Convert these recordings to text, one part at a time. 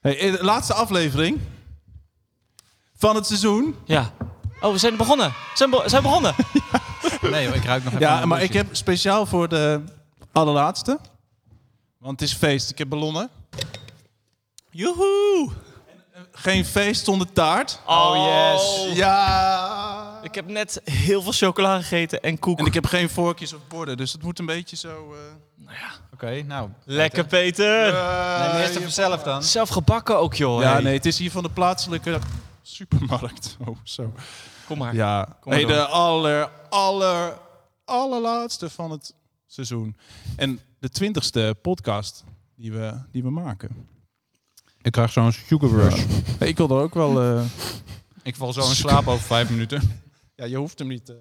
Hey, eh, de laatste aflevering van het seizoen. Ja. Oh, we zijn begonnen. We zijn, be- zijn begonnen. Nee, hoor, ik ruik nog even Ja, aan de maar ik heb speciaal voor de allerlaatste. Want het is feest. Ik heb ballonnen. Joehoe. Geen feest zonder taart. Oh, yes. Ja. Ik heb net heel veel chocola gegeten en koek. En ik heb geen vorkjes of borden, dus het moet een beetje zo... eh, Oké, nou. Lekker, Peter. Neem eerst even zelf dan. Zelf gebakken ook, joh. Ja, Hey. nee, het is hier van de plaatselijke supermarkt. Oh, zo. Kom maar. Ja, Kom maar nee, door. de aller, aller, allerlaatste van het seizoen. En de twintigste podcast die we, die we maken. Ik krijg zo'n sugar rush. Hey, ik wil er ook wel... eh, Ik val zo in slaap over vijf minuten. Ja, je hoeft hem niet. eh.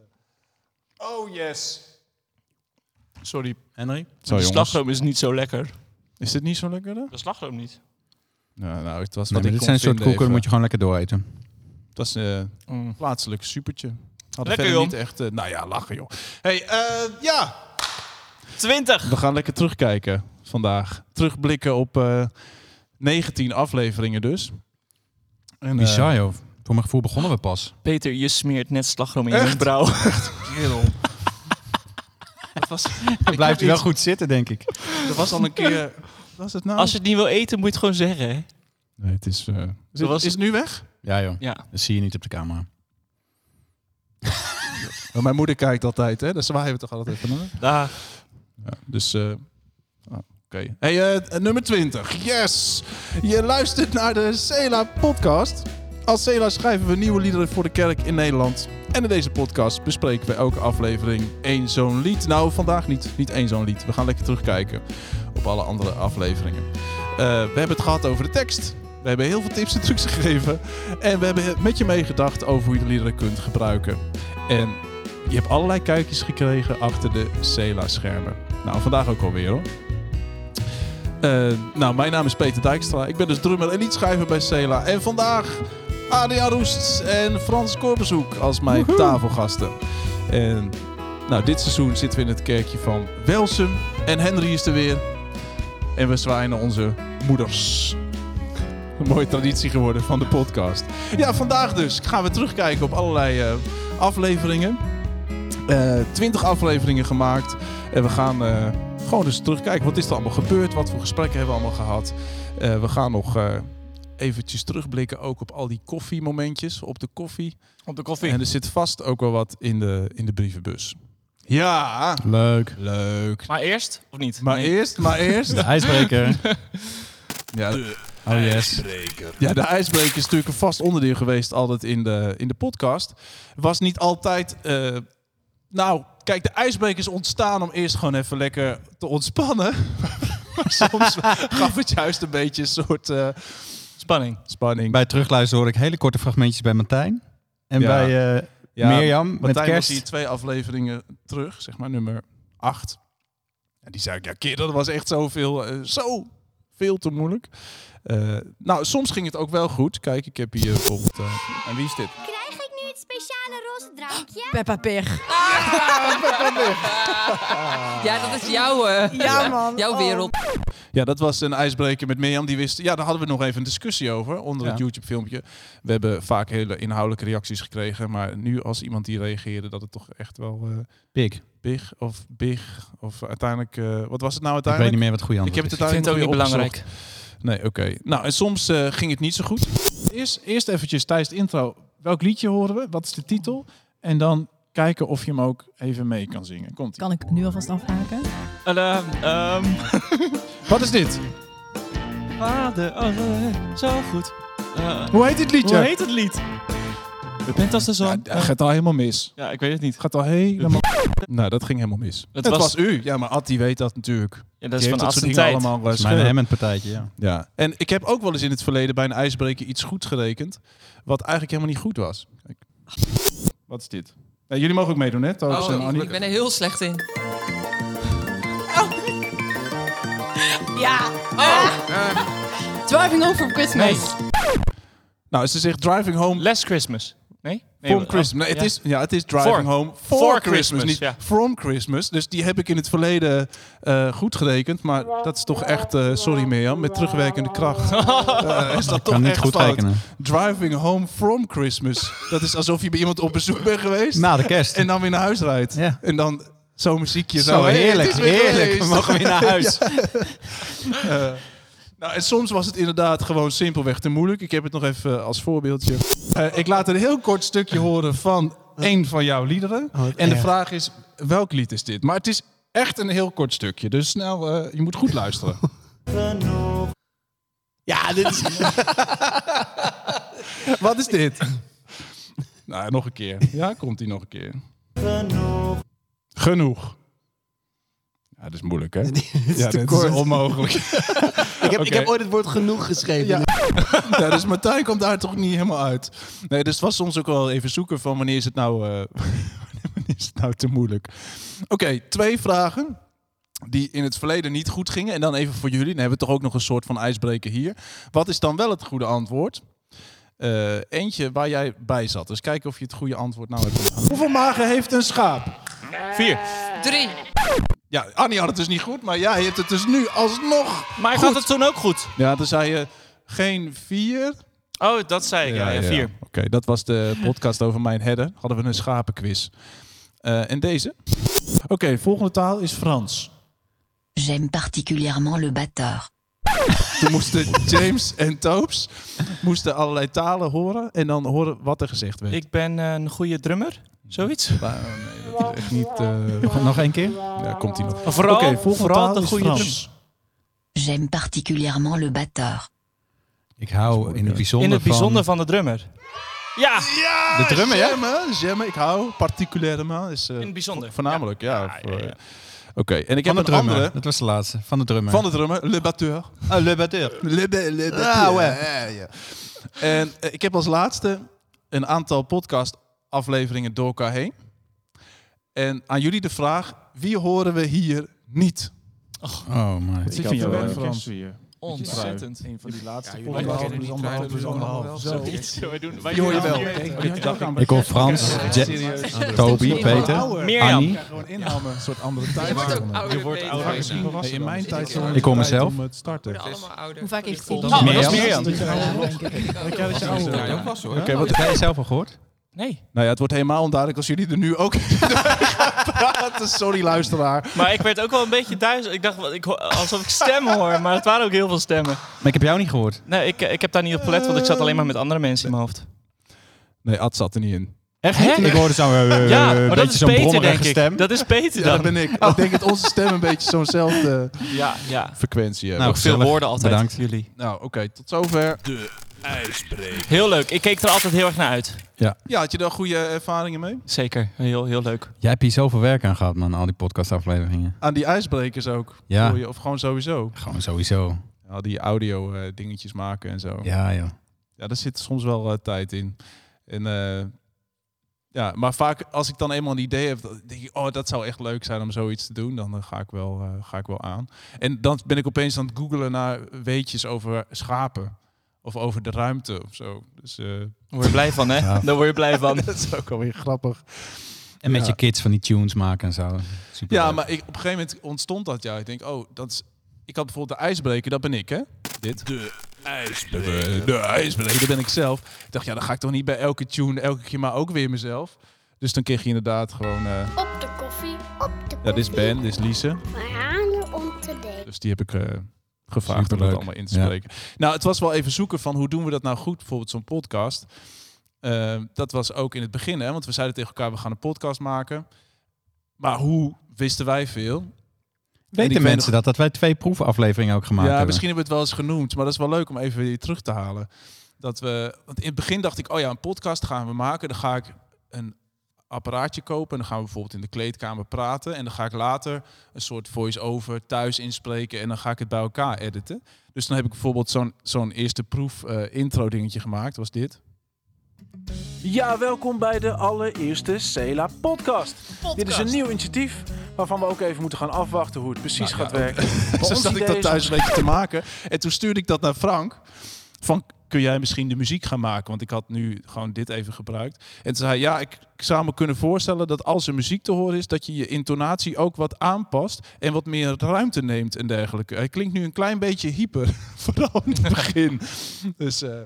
Oh, yes. Sorry. Henry? Zo, de slagroom is niet zo lekker. Is dit niet zo lekker? dan? De slagroom niet. Nou, nou het was Nee, wat maar ik dit zijn soort koeken, moet je gewoon lekker dooreten. Het was eh, Mm. een plaatselijk supertje. Hadden Lekker, joh. niet echt... eh, nou ja, lachen joh. hey, eh, ja. 20. We gaan lekker terugkijken vandaag. Terugblikken op eh 19 afleveringen dus. En, eh, Bizar joh. Voor mijn gevoel begonnen we pas. Peter, je smeert net slagroom in je Echt? wenkbrauw. kerel. dat was, Dan blijft hij wel goed zitten, denk ik. Er was al een keer... Was het nou? Als je het niet wil eten, moet je het gewoon zeggen, hè? Nee, het is... eh, is, het, was- is het nu weg? Ja joh. Ja. Dat zie je niet op de camera. Oh, mijn moeder kijkt altijd, hè? Daar zwaaien we toch altijd even naar. Daar. Ja, dus, eh, ah, oké. Hey, eh, nummer 20. Yes! Je luistert naar de Cela podcast. Als Cela schrijven we nieuwe liederen voor de kerk in Nederland. En in deze podcast bespreken we elke aflevering één zo'n lied. Nou, vandaag niet. Niet één zo'n lied. We gaan lekker terugkijken op alle andere afleveringen. Eh, we hebben het gehad over de tekst. We hebben heel veel tips en trucs gegeven. En we hebben met je meegedacht over hoe je de liederen kunt gebruiken. En je hebt allerlei kijkjes gekregen achter de Cela-schermen. Nou, vandaag ook alweer hoor. Eh, nou, mijn naam is Peter Dijkstra. Ik ben dus drummer en liedschrijver bij Cela. En vandaag Adriaan Roest en Frans Korbezoek als mijn tafelgasten. En nou, dit seizoen zitten we in het kerkje van Welsum. En Henry is er weer. En we zwaaien naar onze moeders. Een mooie traditie geworden van de podcast. Ja, vandaag dus gaan we terugkijken op allerlei eh, afleveringen. Eh 20 afleveringen gemaakt. En we gaan eh, gewoon eens terugkijken. Wat is er allemaal gebeurd? Wat voor gesprekken hebben we allemaal gehad? Eh, we gaan nog eventjes terugblikken ook op al die koffiemomentjes. Op de koffie. Op de koffie. En er zit vast ook wel wat in de, in de brievenbus. Ja, Leuk. leuk. Maar eerst, of niet? Maar Nee. eerst, maar eerst. De ijsbreker. Ja, Oh yes. Ja, de ijsbreker is natuurlijk een vast onderdeel geweest altijd in de, in de podcast. Was niet altijd... eh, nou, kijk, de ijsbreker is ontstaan om eerst gewoon even lekker te ontspannen. maar soms gaf het juist een beetje een soort eh, Spanning. spanning. Bij het terugluisteren hoor ik hele korte fragmentjes bij Martijn. En Ja. bij eh, Ja, Mirjam met Martijn was kerst. hier twee afleveringen terug, zeg maar nummer acht. En die zei ik, ja kerel, dat was echt zoveel, eh zo veel te moeilijk. Eh, nou, soms ging het ook wel goed. Kijk, ik heb hier bijvoorbeeld... eh, en wie is dit? Speciale roze drankje? Peppa Pig. Ja, dat is jouw, eh, Ja, man. jouw Oh. wereld. Ja, dat was een ijsbreker met Mirjam. Die wist, ja, daar hadden we nog even een discussie over onder het Ja. YouTube-filmpje. We hebben vaak hele inhoudelijke reacties gekregen. Maar nu als iemand die reageerde, dat het toch echt wel eh, big of big. Of uiteindelijk, eh, wat was het nou Ik weet uiteindelijk? niet meer wat het goede Ik antwoord heb het is. Ik vind het ook niet uiteindelijk belangrijk. Nee, oké. Nou, en soms eh, ging het niet zo goed. Eerst, eerst eventjes tijdens de intro. Welk liedje horen we? Wat is de titel? En dan kijken of je hem ook even mee kan zingen. Komt ie. Kan ik nu alvast afhaken? Ehm, Wat is dit? Vader, oh, zo goed. Eh, Hoe heet dit liedje? hoe heet het lied? De Ja, het gaat al helemaal mis. Ja, ik weet het niet. Het gaat al helemaal... nou, dat ging helemaal mis. Het, was- was... u. Ja, maar Ad die weet dat natuurlijk. Ja, dat Die is heeft van dat soort tijd. allemaal Dat is mijn Hammond partijtje, ja. Ja. En ik heb ook wel eens in het verleden bij een ijsbreker iets goed gerekend. Wat eigenlijk helemaal niet goed was. Kijk. Wat is dit? Ja, jullie mogen ook meedoen, hè? Thomas en Oh, Annie. ik, ben er heel slecht in. Ja. Driving home for Christmas. Nee. Nou, ze zegt Driving Home Last Christmas. Nee? nee From oh, Christmas. Nee, het, ja. is, ja, het is Driving For- Home for, for Christmas, Christmas, niet ja. From Christmas. Dus die heb ik in het verleden eh, goed gerekend. Maar dat is toch echt, eh, sorry Mirjam, met terugwerkende kracht. eh, is dat toch kan niet echt goed fout. rekenen. Driving Home from Christmas. Dat is alsof je bij iemand op bezoek bent geweest. Na de kerst. en dan weer naar huis rijdt. Ja. En dan zo'n muziekje. Zo, hey, heerlijk, het is weer heerlijk. We mogen weer naar huis. Eh, nou, en soms was het inderdaad gewoon simpelweg te moeilijk. Ik heb het nog even als voorbeeldje. Eh, ik laat een heel kort stukje horen van een van jouw liederen. Oh, en de erg. vraag is, welk lied is dit? Maar het is echt een heel kort stukje. Dus snel, eh, je moet goed luisteren. Ja, dit is... Wat is dit? nou, nog een keer. Ja, komt hij nog een keer. Genoeg. Ja, dat is moeilijk, hè? dit is ja, dat kort. is onmogelijk. Ik, heb, ik heb ooit het woord genoeg geschreven. Ja. ja, dus Martijn komt daar toch niet helemaal uit. Nee, dus het was soms ook wel even zoeken van wanneer is het nou, eh, wanneer is het nou te moeilijk. Oké, twee vragen die in het verleden niet goed gingen. En dan even voor jullie. Dan hebben we toch ook nog een soort van ijsbreker hier. Wat is dan wel het goede antwoord? Eh, eentje waar jij bij zat. Dus kijken of je het goede antwoord nou hebt. Hoeveel magen heeft een schaap? Vier. Drie. Ja, Annie had het dus niet goed, maar jij hebt het dus nu alsnog. Maar ik had het toen ook goed. Ja, dan zei je geen vier, Oh, dat zei ik. Ja, ja, vier. Oké, dat was de podcast over mijn herden. Hadden we een schapenquiz. Eh, en deze? Oké, volgende taal is Frans. J'aime particulièrement le batteur. Toen moesten James en Toops moesten allerlei talen horen en dan horen wat er gezegd werd. Ik ben een goede drummer. Zoiets. Maar, nee, dat is echt niet... eh, Nog, nog één keer? ja, komt hij nog. Vooral, Oké, volgende vooral de goede Frans. J'aime particulièrement le batteur. Ik hou in het bijzonder In het bijzonder van... van de drummer. Ja! Ja, De drummer, ja? J'aime, j'aime, ik hou particulièrement. Is, eh, In het bijzonder. Voornamelijk, ja. Ja, voor- ja, ja. Oké, en ik Van heb de een drummer. andere Dat was de laatste. Van de drummer. van de drummer, Le Batteur. Oh, le batteur. Le, le Batteur. Ah, ouais. Ja, ja. En eh, ik heb als laatste een aantal podcast afleveringen door elkaar heen. En aan jullie de vraag, wie horen we hier niet? Oh, man. Wat zit je jou, eh, Frans? Ontzettend. Een van die laatste Ja, wel. hier- Ik hoor Frans. Toby, Peter, Mirjam. Annie. Gewoon inhammen, een soort andere tijd. Je wordt ouder. In mijn tijd zo Ik hoor mezelf. om het starten. Hoe vaak heeft hij dat is Mirjam. Wat Heb jij zelf al gehoord? Nee. Nou ja, het wordt helemaal onduidelijk als jullie er nu ook in gaan praten. Sorry, luisteraar. Maar ik werd ook wel een beetje duizelig. Ik dacht ik, alsof ik stemmen hoor, maar het waren ook heel veel stemmen. Maar ik heb jou niet gehoord. Nee, ik, ik heb daar niet op gelet, want ik zat alleen maar met andere mensen in mijn hoofd. Nee, Ad zat er niet in. Echt Hè? Ik hoorde zo'n uh, Ja, maar dat beetje is zo'n Peter, brommerige denk ik. stem. Dat is Peter Ja, dan. dat ben ik. Ik denk dat onze stem een beetje zo'nzelfde Ja, ja. frequentie hebben. Nou, Veel woorden altijd, Bedankt. jullie. Nou, oké, tot zover. Heel leuk. Ik keek er altijd heel erg naar uit. Ja, had je daar goede ervaringen mee? Zeker. Heel, heel leuk. Jij hebt hier zoveel werk aan gehad, man, al die podcastafleveringen. Aan die ijsbrekers ook? Ja. Je, of gewoon sowieso? Gewoon sowieso. Ja, die audio eh, dingetjes maken en zo. Ja, joh. Ja, daar zit soms wel eh, tijd in. En, eh, ja, maar vaak als ik dan eenmaal een idee heb, dan denk ik, oh, dat zou echt leuk zijn om zoiets te doen. Dan ga, ik wel, eh, ga ik wel aan. En dan ben ik opeens aan het googelen naar weetjes over schapen. Of over de ruimte of zo. Dus eh, Daar word je blij van, hè? Ja. Daar word je blij van. dat is ook alweer grappig. En met Ja. je kids van die tunes maken en zo. Super Ja, maar ik, op een gegeven moment ontstond dat. Ja, ik denk, oh, dat is. Ik had bijvoorbeeld de ijsbreker, dat ben ik, hè? Dit. De ijsbreker. De, ijsbreker, dat ben ik zelf. Ik dacht, ja, dan ga ik toch niet bij elke tune elke keer maar ook weer mezelf. Dus dan kreeg je inderdaad gewoon. eh, Op de koffie, op de koffie. ja, dit is Ben, dit is Lise. We halen om te delen. Dus die heb ik eh, gevraagd om dat Superleuk. allemaal in te Ja. spreken. Nou, het was wel even zoeken van hoe doen we dat nou goed, bijvoorbeeld zo'n podcast. Eh, dat was ook in het begin, hè, want we zeiden tegen elkaar, we gaan een podcast maken. Maar hoe wisten wij veel? Weten mensen dat? Dat wij twee proefafleveringen ook gemaakt ja, hebben. misschien hebben we het wel eens genoemd, maar dat is wel leuk om even weer terug te halen. Dat we, want in het begin dacht ik, oh ja, een podcast gaan we maken. Dan ga ik een apparaatje kopen en dan gaan we bijvoorbeeld in de kleedkamer praten. En dan ga ik later een soort voice-over thuis inspreken en dan ga ik het bij elkaar editen. Dus dan heb ik bijvoorbeeld zo'n zo'n eerste proef eh, intro dingetje gemaakt, was dit. Ja, welkom bij de allereerste Cela podcast. Dit is een nieuw initiatief waarvan we ook even moeten gaan afwachten hoe het precies Nou, gaat ja, werken. Zo ons zat ik dat is thuis een beetje te maken. En toen stuurde ik dat naar Frank. Van, kun jij misschien de muziek gaan maken? Want ik had nu gewoon dit even gebruikt. En toen zei hij, ja, ik, ik zou me kunnen voorstellen dat als er muziek te horen is, dat je je intonatie ook wat aanpast en wat meer ruimte neemt en dergelijke. Hij klinkt nu een klein beetje hyper, vooral in het begin. dus, eh,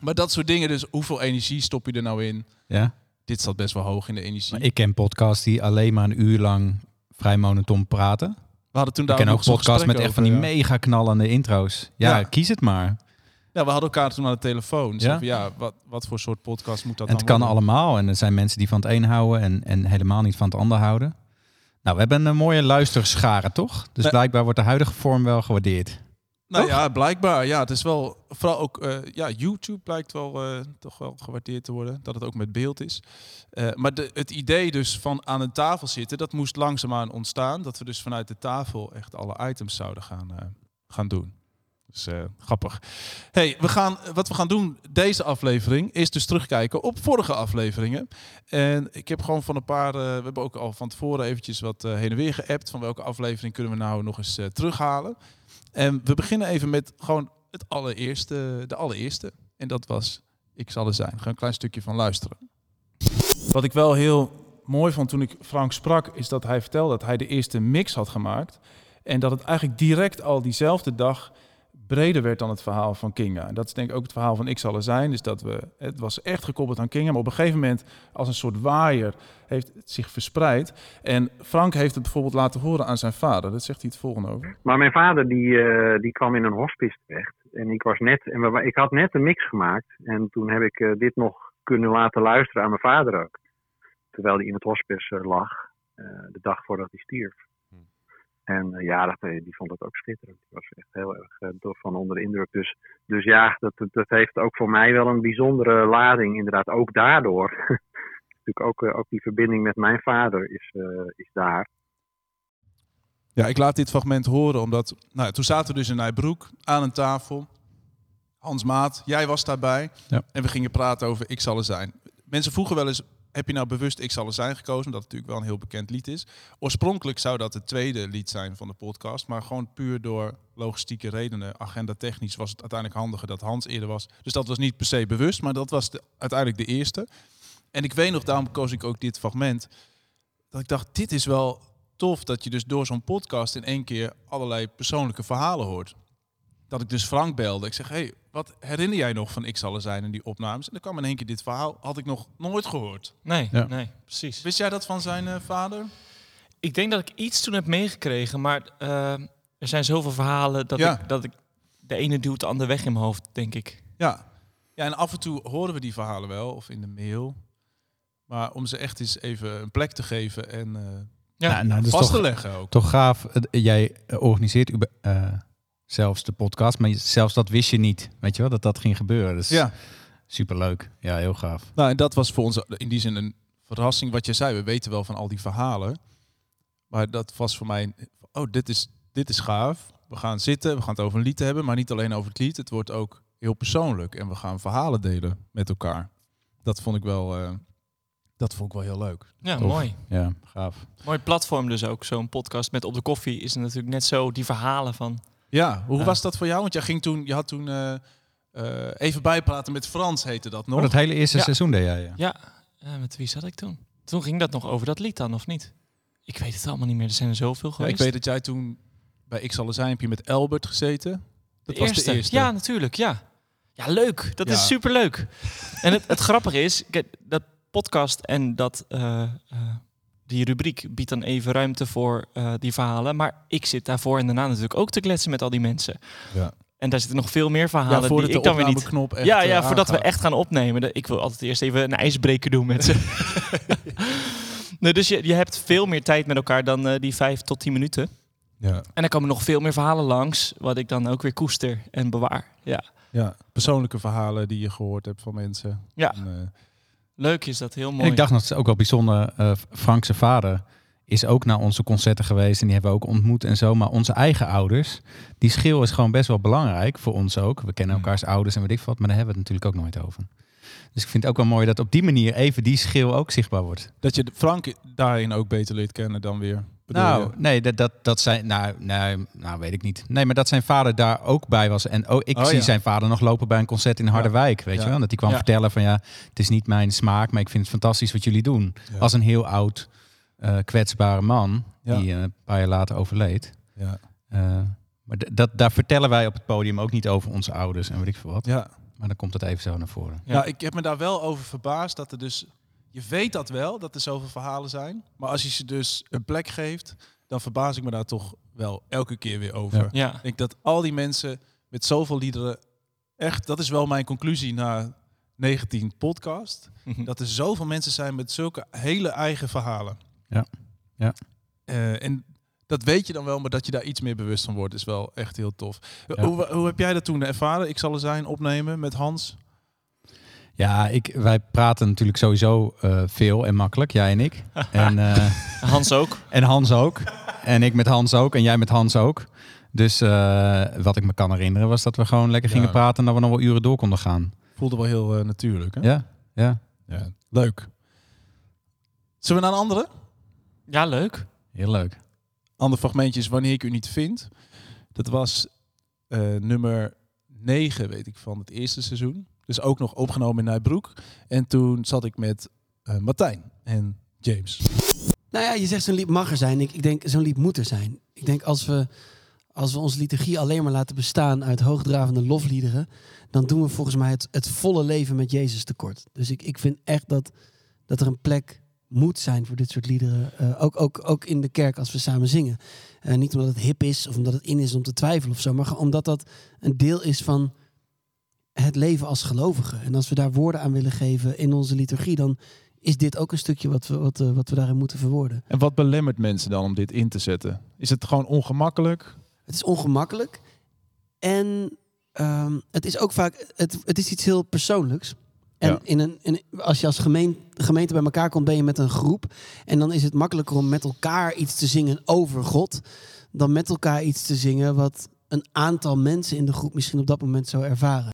maar dat soort dingen, dus hoeveel energie stop je er nou in? Ja. Dit staat best wel hoog in de energie. Maar ik ken podcasts die alleen maar een uur lang vrij monoton praten. We hadden toen Ik daar ken ook podcasts met echt van die ja. mega knallende intro's. Ja, Ja. kies het maar. Ja, we hadden elkaar toen aan de telefoon. Ja? van, ja, wat, wat voor soort podcast moet dat En het dan kan worden? allemaal. En er zijn mensen die van het een houden en, en helemaal niet van het ander houden. Nou, we hebben een mooie luisterschare, toch? Dus Nee. blijkbaar wordt de huidige vorm wel gewaardeerd. Nou Toch? ja, blijkbaar. Ja, het is wel vooral ook eh, ja, YouTube blijkt wel eh, toch wel gewaardeerd te worden dat het ook met beeld is. Eh, maar de, het idee dus van aan een tafel zitten, dat moest langzaamaan ontstaan. Dat we dus vanuit de tafel echt alle items zouden gaan, eh, gaan doen. Dus eh, grappig. Hey, we gaan, wat we gaan doen deze aflevering is dus terugkijken op vorige afleveringen. En ik heb gewoon van een paar, eh, we hebben ook al van tevoren eventjes wat eh, heen en weer geappt. Van welke aflevering kunnen we nou nog eens terughalen. En we beginnen even met gewoon het allereerste, de allereerste. En dat was Ik zal er zijn. Ga een klein stukje van luisteren. Wat ik wel heel mooi vond toen ik Frank sprak, is dat hij vertelde dat hij de eerste mix had gemaakt. En dat het eigenlijk direct al diezelfde dag breder werd dan het verhaal van Kinga. En dat is denk ik ook het verhaal van Ik zal er zijn. Dus dat we, het was echt gekoppeld aan Kinga. Maar op een gegeven moment, als een soort waaier, heeft het zich verspreid. En Frank heeft het bijvoorbeeld laten horen aan zijn vader. Dat zegt hij het volgende over. Maar mijn vader die, eh, die kwam in een hospice terecht. En ik was net, en ik had net een mix gemaakt. En toen heb ik eh, dit nog kunnen laten luisteren aan mijn vader ook. Terwijl hij in het hospice eh, lag, de dag voordat hij stierf. En eh, ja, dat, eh, die vond het ook schitterend. Die was echt heel erg eh, door van onder de indruk. Dus, dus ja, dat, dat- heeft ook voor mij wel een bijzondere lading. Inderdaad, ook daardoor. Natuurlijk ook, eh, ook die verbinding met mijn vader is, eh, is daar. Ja, ik laat dit fragment horen omdat... Nou, toen zaten we dus in Nijbroek aan een tafel. Hans Maat, jij was daarbij. Ja. En we gingen praten over Ik zal er zijn. Mensen vroegen wel eens... Heb je nou bewust Ik zal er zijn gekozen? Het natuurlijk wel een heel bekend lied is. Oorspronkelijk zou dat het tweede lied zijn van de podcast. Maar gewoon puur door logistieke redenen, agenda technisch, was het uiteindelijk handiger dat Hans eerder was. Dus dat was niet per se bewust, maar dat was de, uiteindelijk de eerste. En ik weet nog, daarom koos ik ook dit fragment. Dat ik dacht, dit is wel tof dat je dus door zo'n podcast in één keer allerlei persoonlijke verhalen hoort. Dat ik dus Frank belde. Ik zeg, hey, wat herinner jij nog van Ik zal er zijn in die opnames? En dan kwam in één keer dit verhaal, had ik nog nooit gehoord. Nee, Ja. nee, precies. Wist jij dat van zijn eh, vader? Ik denk dat ik iets toen heb meegekregen, maar eh, er zijn zoveel verhalen dat, Ja. ik, dat ik de ene duwt de andere weg in mijn hoofd, denk ik. Ja. ja, en af en toe horen we die verhalen wel, of in de mail. Maar om ze echt eens even een plek te geven en eh, Ja, nou, nou, vast te toch, leggen ook. toch gaaf. Jij organiseert eh, zelfs de podcast, maar zelfs dat wist je niet. Weet je wel, dat dat ging gebeuren. Dus Ja, superleuk. Ja, heel gaaf. nou en dat was voor ons in die zin een verrassing. Wat je zei, we weten wel van al die verhalen. Maar dat was voor mij, oh, dit is, dit is gaaf. We gaan zitten, we gaan het over een lied hebben, maar niet alleen over het lied. Het wordt ook heel persoonlijk en we gaan verhalen delen met elkaar. Dat vond ik wel, eh, dat vond ik wel heel leuk. Ja, Tof. mooi. Ja, gaaf. Mooi platform dus ook. Zo'n podcast met Op de Koffie is natuurlijk net zo die verhalen van... Ja, hoe Ja. was dat voor jou? Want jij ging toen, je had toen eh, eh, even bijpraten met Frans, heette dat nog. Oh, dat hele eerste Ja. seizoen deed jij, ja. Ja, eh, met wie zat ik toen? Toen ging dat nog over dat lied dan, of niet? Ik weet het allemaal niet meer. Er zijn er zoveel Ja, geweest. ik weet dat jij toen bij Ik zal er zijn, heb je met Elbert gezeten. Dat de was eerste. de eerste. Ja, natuurlijk, ja. Ja, leuk. Dat Ja. is superleuk. En het, het grappige is, kijk, dat podcast en dat, eh, eh, die rubriek biedt dan even ruimte voor eh, die verhalen. Maar ik zit daarvoor en daarna natuurlijk ook te kletsen met al die mensen. Ja. En daar zitten nog veel meer Ja, verhalen voordat die de ik dan weer niet... opnameknop echt, ja, eh, ja, voordat we echt gaan opnemen. Ik wil altijd eerst even een ijsbreker doen met ze. nee, dus je, je hebt veel meer tijd met elkaar dan eh, die vijf tot tien minuten. Ja. En dan komen nog veel meer verhalen langs, wat ik dan ook weer koester en bewaar. Ja, ja, persoonlijke verhalen die je gehoord hebt van mensen. ja. En, eh, leuk is dat, heel mooi. En ik dacht nog, het ook wel bijzonder. eh Frank zijn vader is ook naar onze concerten geweest en die hebben we ook ontmoet en zo. Maar onze eigen ouders, die schil is gewoon best wel belangrijk voor ons ook. We kennen Hmm. elkaars ouders en weet ik wat, maar daar hebben we het natuurlijk ook nooit over. Dus ik vind het ook wel mooi dat op die manier even die schil ook zichtbaar wordt. dat je Frank daarin ook beter leert kennen dan weer Nou, je? nee, dat, dat, dat zijn, nou, nou, nou, weet ik niet. Nee, maar dat zijn vader daar ook bij was. En oh, ik Oh, zie ja. zijn vader nog lopen bij een concert in Harderwijk, weet je wel. Dat hij kwam vertellen van ja, het is niet mijn smaak, maar ik vind het fantastisch wat jullie doen. Als een heel oud, eh, kwetsbare man, die eh, een paar jaar later overleed. Ja. Eh, maar dat, daar vertellen wij op het podium ook niet over onze ouders en weet ik veel wat. ja. Maar dan komt het even zo naar voren. Ja. Ik heb me daar wel over verbaasd dat er dus... Je weet dat wel, dat er zoveel verhalen zijn. Maar als je ze dus een plek geeft, dan verbaas ik me daar toch wel elke keer weer over. Ja. Ja. Ik denk dat al die mensen met zoveel liederen... Echt, dat is wel mijn conclusie na 19 podcast. dat er zoveel mensen zijn met zulke hele eigen verhalen. Ja. Ja. Eh, en dat weet je dan wel, maar dat je daar iets meer bewust van wordt, is wel echt heel tof. Ja. Hoe, hoe heb jij dat toen ervaren? Ik zal er zijn opnemen met Hans. Ja, ik, wij praten natuurlijk sowieso eh, veel en makkelijk, jij en ik. en, eh, Hans ook. en Hans ook. En ik met Hans ook. En jij met Hans ook. Dus eh, wat ik me kan herinneren was dat we gewoon lekker gingen Ja. praten en dat we nog wel uren door konden gaan. Voelde wel heel eh, natuurlijk. Hè? Ja, ja. Ja, leuk. Zullen we naar een andere? Ja, leuk. Heel leuk. Ander fragmentje is Wanneer ik u niet vind. Dat was eh, nummer 9, weet ik, van het eerste seizoen. Dus ook nog opgenomen in Nijbroek. En toen zat ik met eh, Martijn en James. Nou ja, je zegt zo'n lied mag er zijn. Ik, ik denk zo'n lied moet er zijn. Ik denk als we, als we onze liturgie alleen maar laten bestaan uit hoogdravende lofliederen, dan doen we volgens mij het, het volle leven met Jezus tekort. Dus ik, ik vind echt dat, dat er een plek moet zijn voor dit soort liederen. Eh, ook, ook, ook in de kerk als we samen zingen. Eh, niet omdat het hip is of omdat het in is om te twijfelen of zo, maar omdat dat een deel is van het leven als gelovigen. En als we daar woorden aan willen geven in onze liturgie, dan is dit ook een stukje wat we, wat, eh, wat we daarin moeten verwoorden. En wat belemmert mensen dan om dit in te zetten? Is het gewoon ongemakkelijk? Het is ongemakkelijk. En ehm, het is ook vaak, het, het is iets heel persoonlijks. En Ja. in een, in, als je als gemeen, gemeente bij elkaar komt, ben je met een groep. En dan is het makkelijker om met elkaar iets te zingen over God. Dan met elkaar iets te zingen wat een aantal mensen in de groep misschien op dat moment zo ervaren.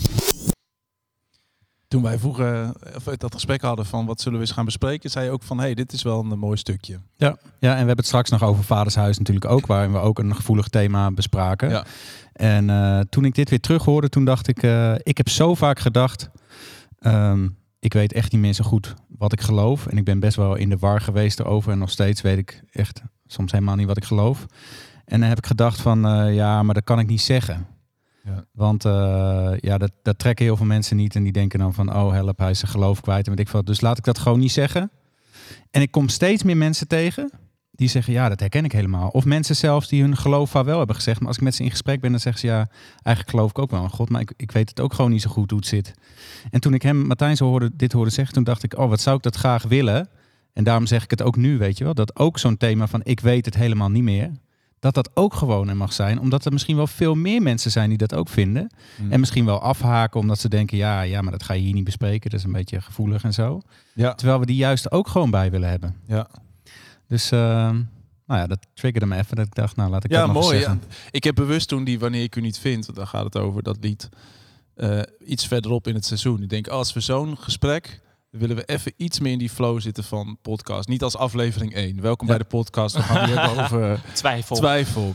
Toen wij vroeger of dat gesprek hadden van wat zullen we eens gaan bespreken, zei je ook van hé, hey, dit is wel een mooi stukje. Ja. ja, en we hebben het straks nog over Vadershuis natuurlijk ook, waarin we ook een gevoelig thema bespraken. Ja. En eh, toen ik dit weer terug hoorde, toen dacht ik, eh, ik heb zo vaak gedacht, ehm, ik weet echt niet meer zo goed wat ik geloof. En ik ben best wel in de war geweest erover en nog steeds weet ik echt soms helemaal niet wat ik geloof. En dan heb ik gedacht van, eh, ja, maar dat kan ik niet zeggen. Ja. Want eh, ja, dat, dat trekken heel veel mensen niet. En die denken dan van, oh help, hij is zijn geloof kwijt. En weet ik veel. Dus laat ik dat gewoon niet zeggen. En ik kom steeds meer mensen tegen die zeggen, ja, dat herken ik helemaal. Of mensen zelfs die hun geloof vaarwel hebben gezegd. Maar als ik met ze in gesprek ben, dan zeggen ze, ja, eigenlijk geloof ik ook wel in God. Maar ik, ik weet het ook gewoon niet zo goed hoe het zit. En toen ik hem, Martijn, zo hoorde, dit hoorde zeggen, toen dacht ik, oh, wat zou ik dat graag willen. En daarom zeg ik het ook nu, weet je wel. Dat ook zo'n thema van, ik weet het helemaal niet meer. Dat dat ook gewoon er mag zijn. Omdat er misschien wel veel meer mensen zijn die dat ook vinden. Mm. En misschien wel afhaken omdat ze denken, ja, ja, maar dat ga je hier niet bespreken. Dat is een beetje gevoelig en zo. Ja. Terwijl we die juist ook gewoon bij willen hebben. Ja. Dus uh, nou ja, dat triggerde me even. Dat ik dacht, nou laat ik ja, dat nog mooi. eens zeggen. Ja. Ik heb bewust toen die Wanneer ik u niet vind, want daar gaat het over, dat lied, uh, iets verderop in het seizoen. Ik denk, als we zo'n gesprek, dan willen we even iets meer in die flow zitten van podcast. Niet als aflevering 1. Welkom Ja. bij de podcast. We gaan het hebben over Twijfel. twijfel.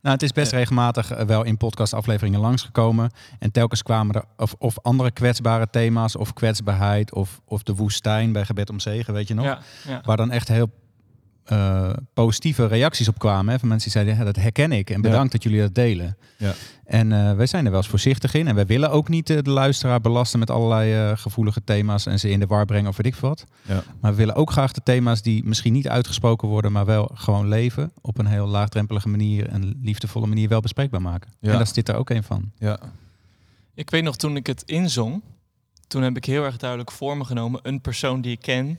Nou, het is best regelmatig eh, wel in podcastafleveringen langsgekomen. En telkens kwamen er of, of andere kwetsbare thema's, of kwetsbaarheid, of, of de woestijn bij Gebed om Zegen, weet je nog? Ja, ja. Waar dan echt heel eh, positieve reacties op kwamen. Hè, van mensen die zeiden, ja, dat herken ik en bedankt dat jullie dat delen. Ja. En eh, wij zijn er wel eens voorzichtig in. En wij willen ook niet eh, de luisteraar belasten met allerlei eh, gevoelige thema's en ze in de war brengen of weet ik wat. Ja. Maar we willen ook graag de thema's die misschien niet uitgesproken worden, maar wel gewoon leven op een heel laagdrempelige manier en liefdevolle manier wel bespreekbaar maken. Ja. En daar is dit er ook een van. Ja. Ik weet nog toen ik het inzong, toen heb ik heel erg duidelijk voor me genomen een persoon die ik ken,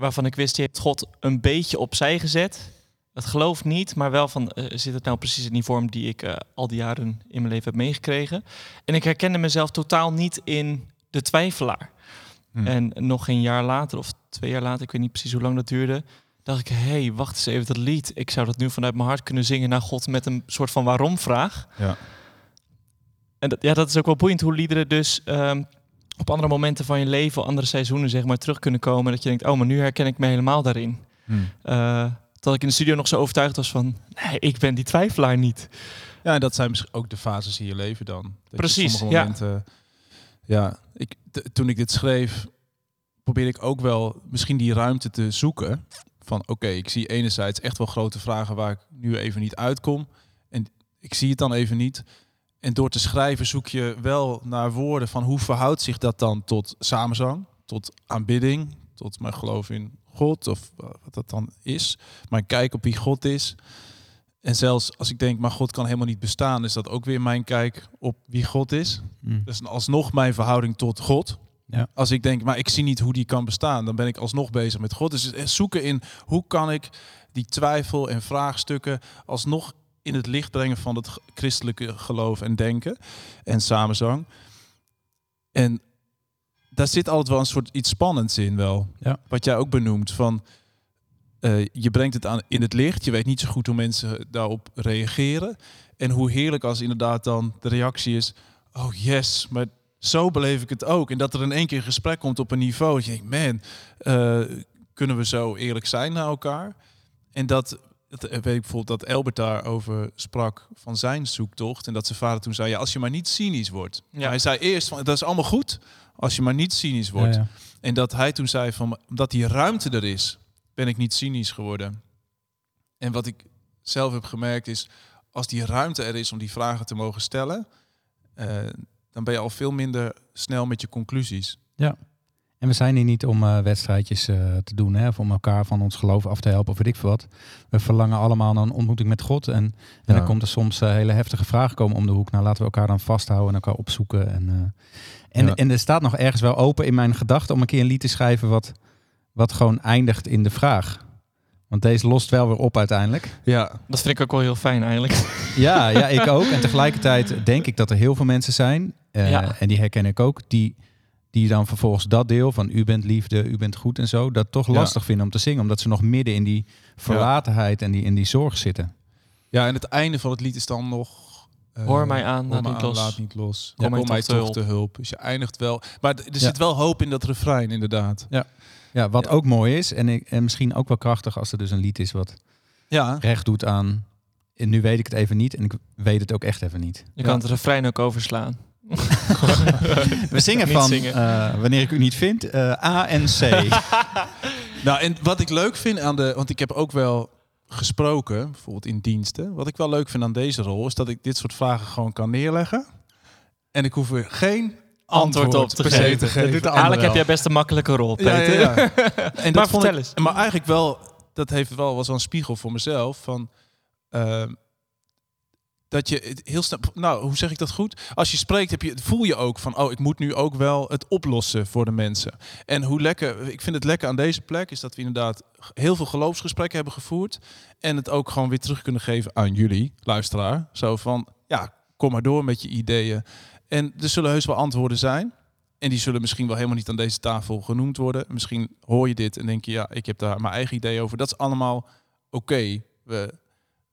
waarvan ik wist, die heeft God een beetje opzij gezet. Dat geloof niet, maar wel van, uh, zit het nou precies in die vorm die ik uh, al die jaren in mijn leven heb meegekregen. En ik herkende mezelf totaal niet in de twijfelaar. Hm. En nog een jaar later, of twee jaar later, ik weet niet precies hoe lang dat duurde, dacht ik, hé, hey, wacht eens even, dat lied. Ik zou dat nu vanuit mijn hart kunnen zingen naar God met een soort van waarom-vraag. Ja. En dat, ja, dat is ook wel boeiend hoe liederen dus um, op andere momenten van je leven, andere seizoenen zeg maar, terug kunnen komen. Dat je denkt, oh, maar nu herken ik me helemaal daarin. Hmm. Uh, Terwijl ik in de studio nog zo overtuigd was van... Nee, ik ben die twijfelaar niet. Ja, en dat zijn misschien ook de fases in je leven dan. Dat Precies, sommige ja. momenten, ja. ik, toen ik dit schreef, probeerde ik ook wel misschien die ruimte te zoeken. Van oké, ik zie enerzijds echt wel grote vragen waar ik nu even niet uitkom. En ik zie het dan even niet. En door te schrijven zoek je wel naar woorden van hoe verhoudt zich dat dan tot samenzang, tot aanbidding, tot mijn geloof in God of eh, wat dat dan is. Mijn kijk op wie God is. En zelfs als ik denk, maar God kan helemaal niet bestaan, is dat ook weer mijn kijk op wie God is. Mm. Dus alsnog mijn verhouding tot God. Ja. Als ik denk, maar ik zie niet hoe die kan bestaan, dan ben ik alsnog bezig met God. Dus zoeken in hoe kan ik die twijfel en vraagstukken alsnog in het licht brengen van het christelijke geloof en denken en samenzang. En daar zit altijd wel een soort iets spannends in wel. Ja. Wat jij ook benoemt van eh, je brengt het aan in het licht. Je weet niet zo goed hoe mensen daarop reageren. En hoe heerlijk als inderdaad dan de reactie is: oh yes, maar zo beleef ik het ook. En dat er in één keer een gesprek komt op een niveau. Dat je denkt, man, eh, kunnen we zo eerlijk zijn naar elkaar? En dat, dat eh, weet ik bijvoorbeeld dat Elbert daarover sprak van zijn zoektocht. En dat zijn vader toen zei: ja, als je maar niet cynisch wordt. Ja. Hij zei eerst van dat is allemaal goed als je maar niet cynisch wordt. Ja, ja. En dat hij toen zei van omdat die ruimte er is, ben ik niet cynisch geworden. En wat ik zelf heb gemerkt is, als die ruimte er is om die vragen te mogen stellen, eh, dan ben je al veel minder snel met je conclusies. En we zijn hier niet om eh, wedstrijdjes eh, te doen, hè, of om elkaar van ons geloof af te helpen of weet ik veel wat. We verlangen allemaal naar een ontmoeting met God. En, en Ja. dan komt er soms eh, hele heftige vragen komen om de hoek. Nou, laten we elkaar dan vasthouden en elkaar opzoeken. En, eh, en, Ja. en er staat nog ergens wel open in mijn gedachten om een keer een lied te schrijven wat, wat gewoon eindigt in de vraag. Want deze lost wel weer op uiteindelijk. Ja, Dat vind ik ook wel heel fijn eigenlijk. Ja, ja, ik ook. En tegelijkertijd denk ik dat er heel veel mensen zijn, eh, Ja. en die herken ik ook, die, die dan vervolgens dat deel van u bent liefde, u bent goed en zo, dat toch Ja. lastig vinden om te zingen. Omdat ze nog midden in die verlatenheid en die, in die zorg zitten. ja, en het einde van het lied is dan nog. eh, Hoor mij aan, hoor laat mij niet los. laat niet los. Kom Ja, mij kom mij toch te hulp. te hulp. Dus je eindigt wel. Maar er zit wel hoop in dat refrein, inderdaad. Ja, wat Ja. ook mooi is en, ik, en misschien ook wel krachtig als er dus een lied is wat Ja, recht doet aan, en nu weet ik het even niet en ik weet het ook echt even niet. Je kan het refrein ook overslaan. We zingen Niet van, zingen. eh, wanneer ik u niet vind, eh, A en C. Nou, en wat ik leuk vind aan de. Want ik heb ook wel gesproken, bijvoorbeeld in diensten. Wat ik wel leuk vind aan deze rol, is dat ik dit soort vragen gewoon kan neerleggen. En ik hoef er geen Antwoord op te geven. te geven. Eigenlijk heb wel. jij best een makkelijke rol, Peter. ja, ja. En Maar dat vond vertel ik, eens. Maar eigenlijk wel, dat heeft wel was wel een spiegel voor mezelf. Van, ehm, dat je heel snel, nou, hoe zeg ik dat goed? Als je spreekt, heb je, voel je ook van, oh, ik moet nu ook wel het oplossen voor de mensen. En hoe lekker, ik vind het lekker aan deze plek, is dat we inderdaad heel veel geloofsgesprekken hebben gevoerd. En het ook gewoon weer terug kunnen geven aan jullie, luisteraar. Zo van, ja, kom maar door met je ideeën. En er zullen heus wel antwoorden zijn. En die zullen misschien wel helemaal niet aan deze tafel genoemd worden. Misschien hoor je dit en denk je, ja, ik heb daar mijn eigen idee over. Dat is allemaal oké. We,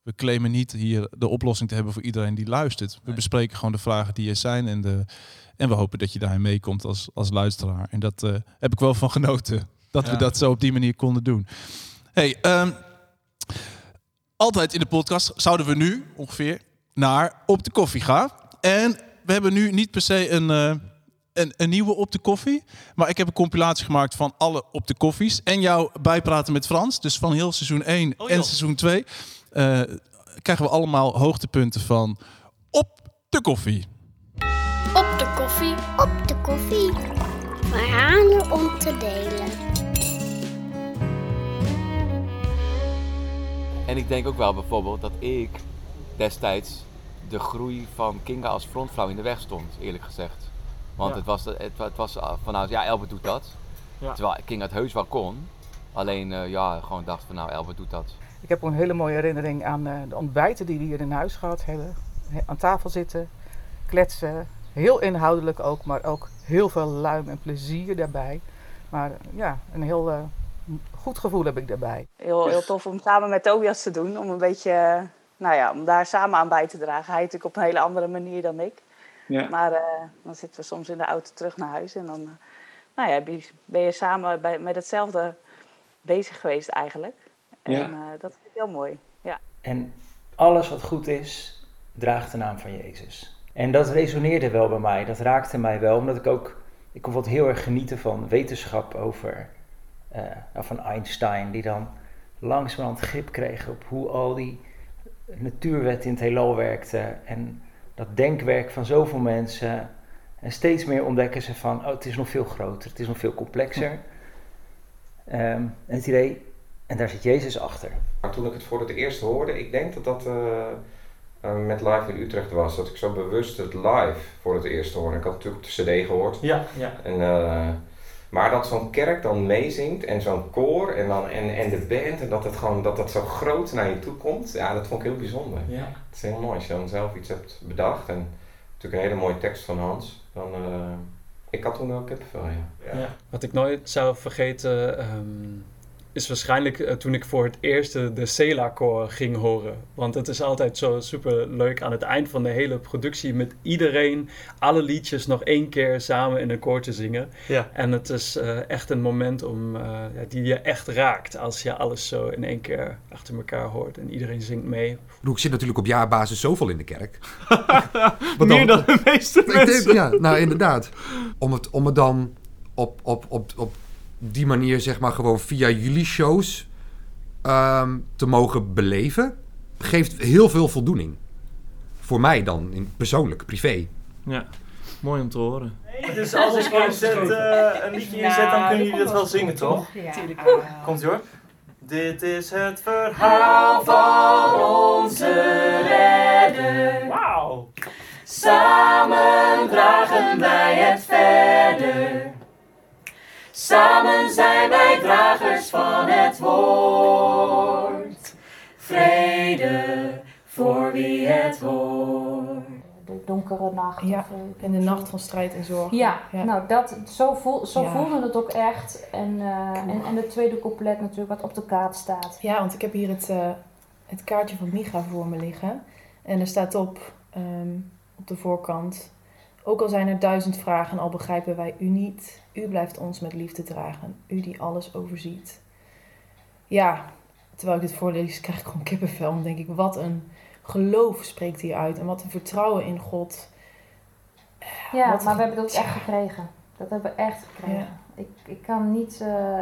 we claimen niet hier de oplossing te hebben voor iedereen die luistert. We bespreken gewoon de vragen die er zijn. En, de, en we hopen dat je daarin meekomt als, als luisteraar. En dat eh, heb ik wel van genoten. Dat we dat zo op die manier konden doen. Hey, ehm, altijd in de podcast zouden we nu ongeveer naar op de koffie gaan. En we hebben nu niet per se een, eh, een, een nieuwe op de koffie. Maar ik heb een compilatie gemaakt van alle op de koffies. En jouw bijpraten met Frans. Dus van heel seizoen 1 Oh, en seizoen 2. Eh, krijgen we allemaal hoogtepunten van op de koffie. Op de koffie, op de koffie. Verhalen om te delen. En ik denk ook wel bijvoorbeeld dat ik destijds de groei van Kinga als frontvrouw in de weg stond, eerlijk gezegd. Want Ja. het was, het, het was vanuit, ja, Elbert doet dat. Ja. Terwijl Kinga het heus wel kon. Alleen, eh, ja, gewoon dacht van, nou, Elbert doet dat. Ik heb ook een hele mooie herinnering aan eh, de ontbijten die we hier in huis gehad hebben. He- Aan tafel zitten, kletsen. Heel inhoudelijk ook, maar ook heel veel luim en plezier daarbij. Maar eh, ja, een heel eh, goed gevoel heb ik daarbij. Heel, heel tof om samen met Tobias te doen. Om een beetje, nou ja, om daar samen aan bij te dragen. Hij natuurlijk op een hele andere manier dan ik. Ja. Maar eh, dan zitten we soms in de auto terug naar huis. En dan nou ja, ben je- ben je samen bij, met hetzelfde bezig geweest eigenlijk. En Ja. eh, dat vind ik heel mooi. Ja. En alles wat goed is, draagt de naam van Jezus. En dat resoneerde wel bij mij, dat raakte mij wel, omdat ik ook, ik kon wat heel erg genieten van wetenschap over, eh, nou, van Einstein, die dan langzamerhand grip kreeg op hoe al die natuurwetten in het heelal werkten en dat denkwerk van zoveel mensen. En steeds meer ontdekken ze van, oh, het is nog veel groter, het is nog veel complexer. Ehm, en het idee, en daar zit Jezus achter. Maar toen ik het voor het eerst hoorde, ik denk dat dat eh, eh, met live in Utrecht was. Dat ik zo bewust het live voor het eerst hoorde. Ik had het natuurlijk op de cd gehoord. Ja, ja. En, eh, maar dat zo'n kerk dan meezingt en zo'n koor en, dan, en, en de band en dat het gewoon dat dat zo groot naar je toe komt. Ja, dat vond ik heel bijzonder. Ja. Het is heel mooi als je dan zelf iets hebt bedacht. En natuurlijk een hele mooie tekst van Hans. Dan, eh, ik had toen wel kippenvel, ja. Ja. Wat ik nooit zou vergeten ehm, is waarschijnlijk eh, toen ik voor het eerst de, Sela-koor ging horen. Want het is altijd zo super leuk aan het eind van de hele productie met iedereen alle liedjes nog één keer samen in een koor te zingen. Ja. En het is eh, echt een moment om, eh, ja, die je echt raakt als je alles zo in één keer achter elkaar hoort en iedereen zingt mee. Ik zit natuurlijk op jaarbasis zoveel in de kerk. Meer dan de meeste Ik denk- mensen. ja, nou inderdaad. Om het, om het dan op, op, op, op die manier, zeg maar, gewoon via jullie shows ehm, te mogen beleven, geeft heel veel voldoening. Voor mij dan, in, persoonlijk, privé. Ja, mooi om te horen. Dus als ik inzet, eh, een liedje inzet, dan kunnen jullie dat wel zingen, toch? Ja. Komt hoor. Dit is het verhaal van onze redder. Wauw. Samen dragen wij het verder. Samen zijn wij dragers van het woord. Vrede voor wie het hoort. De donkere nacht. Ja, of, eh, en de nacht van strijd en zorg. Ja, nou dat, zo, voel, zo Ja. voelde het ook echt. En, eh, en, en het tweede couplet natuurlijk wat op de kaart staat. Ja, want ik heb hier het, eh, het kaartje van Micha voor me liggen. En er staat op, ehm, op de voorkant... Ook al zijn er duizend vragen, al begrijpen wij u niet. U blijft ons met liefde dragen. U die alles overziet. Ja, terwijl ik dit voorlees, krijg ik gewoon kippenvel. Dan denk ik, wat een geloof spreekt hier uit. En wat een vertrouwen in God. Ja, Wat maar we hebben het ook echt gekregen. Dat hebben we echt gekregen. Ik, ik kan niet, eh,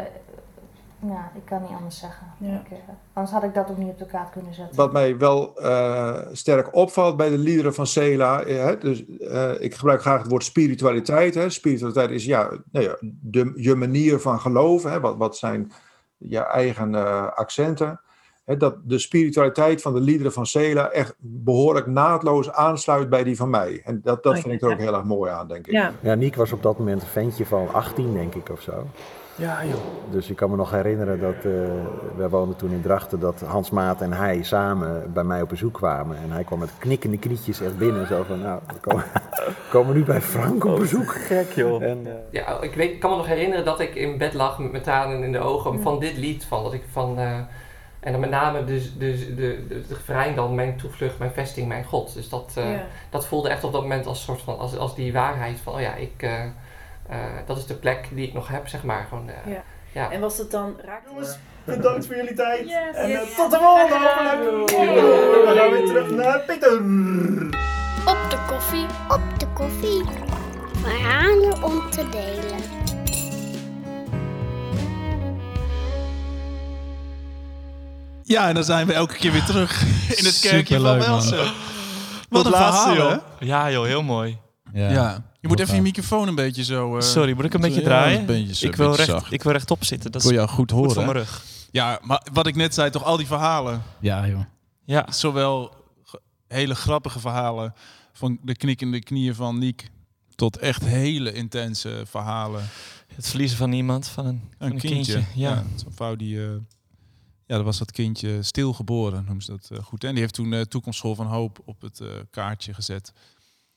ja, ik kan niet anders zeggen. Ik, eh, anders had ik dat ook niet op de kaart kunnen zetten. Wat mij wel eh, sterk opvalt bij de liederen van Sela, eh, hè, dus, eh, ik gebruik graag het woord spiritualiteit. Hè. Spiritualiteit is ja, nou ja de, je manier van geloven. Hè. Wat, wat zijn je eigen eh, accenten? Hè, dat de spiritualiteit van de liederen van Sela echt behoorlijk naadloos aansluit bij die van mij. En dat, dat Oh, vind ik ja. er ook heel erg mooi aan, denk ik. Ja. Niek was op dat moment een ventje van 18, denk ik, of zo. Ja, joh. Dus ik kan me nog herinneren dat, eh wij woonden toen in Drachten, dat Hans Maat en hij samen bij mij op bezoek kwamen. En hij kwam met knikkende knietjes echt binnen, zo van, nou, we komen, we komen nu bij Frank op bezoek. Gek joh. En, eh, Ja, ik, weet, ik kan me nog herinneren dat ik in bed lag met mijn tranen in de ogen Ja. van dit lied. Van, dat ik van, eh, en dan met name dus, dus de, de, de, refrein dan, mijn toevlucht, mijn vesting, mijn God. Dus dat, eh, Ja. dat voelde echt op dat moment als soort van, als, als die waarheid van, oh ja, ik, dat is de plek die ik nog heb, zeg maar. Gewoon, eh, Ja. ja. En was het dan... Raakt Jongens, bedankt voor jullie tijd. En eh, tot de volgende aflevering. We gaan weer terug naar Pieter. Op de koffie, op de koffie. Verhalen om te delen. Ja, en dan zijn we elke keer weer terug in het kerkje van Superleuk. Welsen. Wat Dat een laatste, verhaal, joh. Ja, joh, heel mooi. Ja. Je moet even je microfoon een beetje zo... eh, Sorry, moet ik een beetje draaien? een beetje zo, ik, wil beetje recht, zacht. ik wil rechtop zitten. Dat Ik wil is jou goed horen. voor mijn rug. Ja, maar wat ik net zei, toch al die verhalen. Ja, joh. Ja. Zowel hele grappige verhalen van de knikkende knieën van Niek... tot echt hele intense verhalen. Het verliezen van iemand, van een, van Een, kindje. kindje, ja. Zo'n vrouw die... eh, ja, dat was dat kindje stilgeboren, noemen ze dat eh, goed. En die heeft toen eh Toekomstschool van Hoop op het eh, kaartje gezet.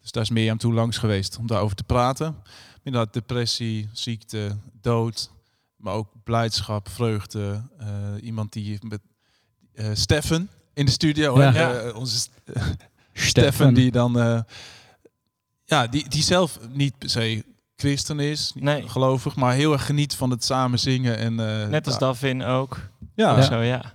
Dus daar is Mirjam toen langs geweest om daarover te praten. Inderdaad, depressie, ziekte, dood, maar ook blijdschap, vreugde. Eh, iemand die met eh Steffen in de studio, Ja. Ja. eh, onze St- Steffen. Die dan, eh, ja, die, die zelf niet per se christen is, niet gelovig, maar heel erg geniet van het samen zingen en eh, Net als ja, Davin ook. Ja. Ook Ja. Zo, ja.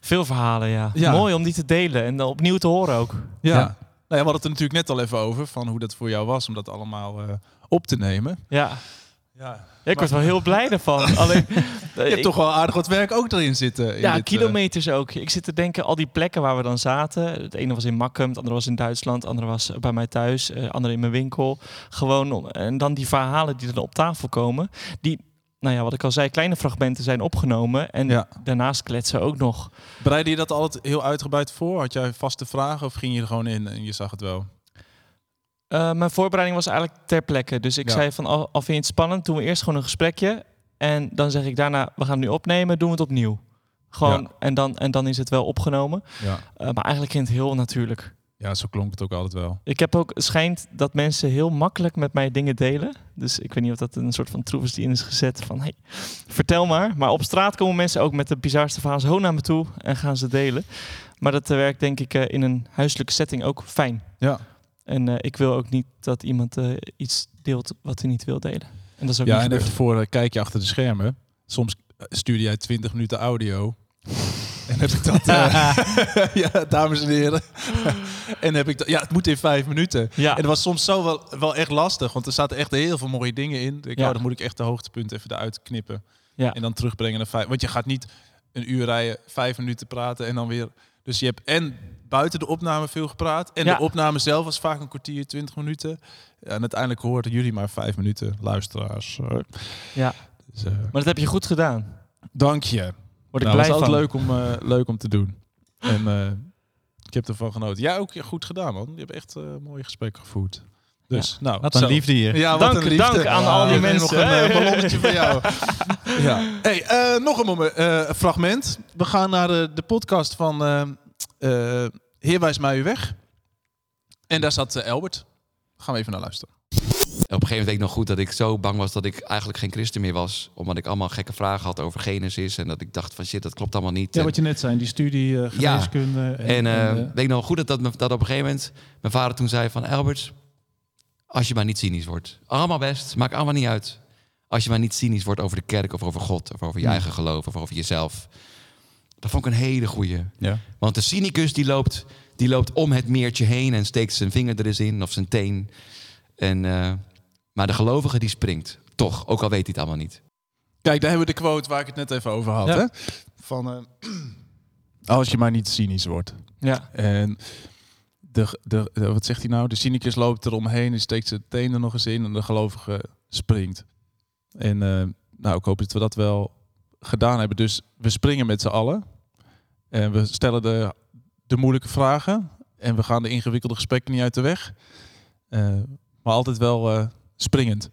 Veel verhalen, ja. Ja. Mooi om die te delen en dan opnieuw te horen ook. Ja. Nou ja, we hadden het er natuurlijk net al even over, van hoe dat voor jou was om dat allemaal eh, op te nemen. Ja. Ja. Ja, ik word wel heel blij ervan. Alleen, Je hebt toch wel aardig wat werk ook erin zitten. in Ja, dit, eh, kilometers ook. Ik zit te denken, al die plekken waar we dan zaten. Het ene was in Makkum, het andere was in Duitsland, het andere was bij mij thuis, het andere in mijn winkel. Gewoon om, en dan die verhalen die er op tafel komen, die, nou ja, wat ik al zei, kleine fragmenten zijn opgenomen. En daarnaast kletsen ook nog. Bereidde je dat altijd heel uitgebreid voor? Had jij vaste vragen of ging je er gewoon in en je zag het wel? Eh, mijn voorbereiding was eigenlijk ter plekke. Dus ik Ja. zei van, al, al vind je het spannend, doen we eerst gewoon een gesprekje. En dan zeg ik daarna, we gaan het nu opnemen, doen we het opnieuw. Gewoon, Ja. en, dan, en dan is het wel opgenomen. Ja. Eh, maar eigenlijk ging het heel natuurlijk. Ja, zo klonk het ook altijd wel. Ik heb ook, het schijnt dat mensen heel makkelijk met mij dingen delen. Dus ik weet niet of dat een soort van troef is die in is gezet van, hey, vertel maar. Maar op straat komen mensen ook met de bizarste verhalen zo naar me toe en gaan ze delen. Maar dat eh, werkt denk ik eh, in een huiselijke setting ook fijn. Ja. En eh, ik wil ook niet dat iemand iets deelt wat hij niet wil delen. En dat is ook ja, en even voor een kijkje achter de schermen. Soms stuurde jij 20 minuten audio. En heb ik dat... eh, ja, dames en heren. en heb ik dat... Ja, het moet in vijf minuten. Ja. En dat was soms zo wel, wel echt lastig. Want er zaten echt heel veel mooie dingen in. Ik, Ja. ja. dan moet ik echt de hoogtepunten even eruit knippen. Ja. En dan terugbrengen naar vijf. Want je gaat niet een uur rijden, vijf minuten praten en dan weer... Dus je hebt en buiten de opname veel gepraat. En Ja. de opname zelf was vaak een kwartier, twintig minuten. Ja, en uiteindelijk hoorden jullie maar vijf minuten, luisteraars. Ja. Dus, eh, Maar dat heb je goed gedaan. Dank je. Word ik Nou, blij van. leuk om, eh, leuk om te doen. En eh, ik heb ervan genoten. Jij ook goed gedaan, man. Je hebt echt eh mooie gesprekken gevoerd. Dus, Ja. nou, Wat een zo. liefde hier. Ja, wat Dank- een liefde. dank aan al die en mensen. Nog een ballonnetje van jou. ja. Hey, nog een moment, fragment. We gaan naar de, de podcast van Heer wijs mij u weg. En daar zat Albert. Gaan we even naar luisteren. Op een gegeven moment weet ik nog goed dat ik zo bang was dat ik eigenlijk geen christen meer was. Omdat ik allemaal gekke vragen had over Genesis. En dat ik dacht van shit, dat klopt allemaal niet. Ja, En- wat je net zei, die studie eh, geneeskunde. En, eh, eh, weet ik nog goed dat, dat, me- dat op een gegeven moment mijn vader toen zei van... Albert, als je maar niet cynisch wordt. Allemaal best, maakt allemaal niet uit. Als je maar niet cynisch wordt over de kerk of over God... of over je eigen geloof of over jezelf. Dat vond ik een hele goeie. Ja. Want de cynicus die loopt, die loopt om het meertje heen... en steekt zijn vinger er eens in of zijn teen. En, eh, maar de gelovige die springt. Toch, ook al weet hij het allemaal niet. Kijk, daar hebben we de quote waar ik het net even over had. Ja. Hè? Van, eh, als je maar niet cynisch wordt. Ja. En de, de, de- wat zegt hij nou? De cynicus loopt eromheen en steekt zijn tenen nog eens in en de gelovige springt. En eh, nou, ik hoop dat we dat wel gedaan hebben. Dus we springen met z'n allen. En we stellen de, de moeilijke vragen. En we gaan de ingewikkelde gesprekken niet uit de weg. Eh, maar altijd wel eh, springend.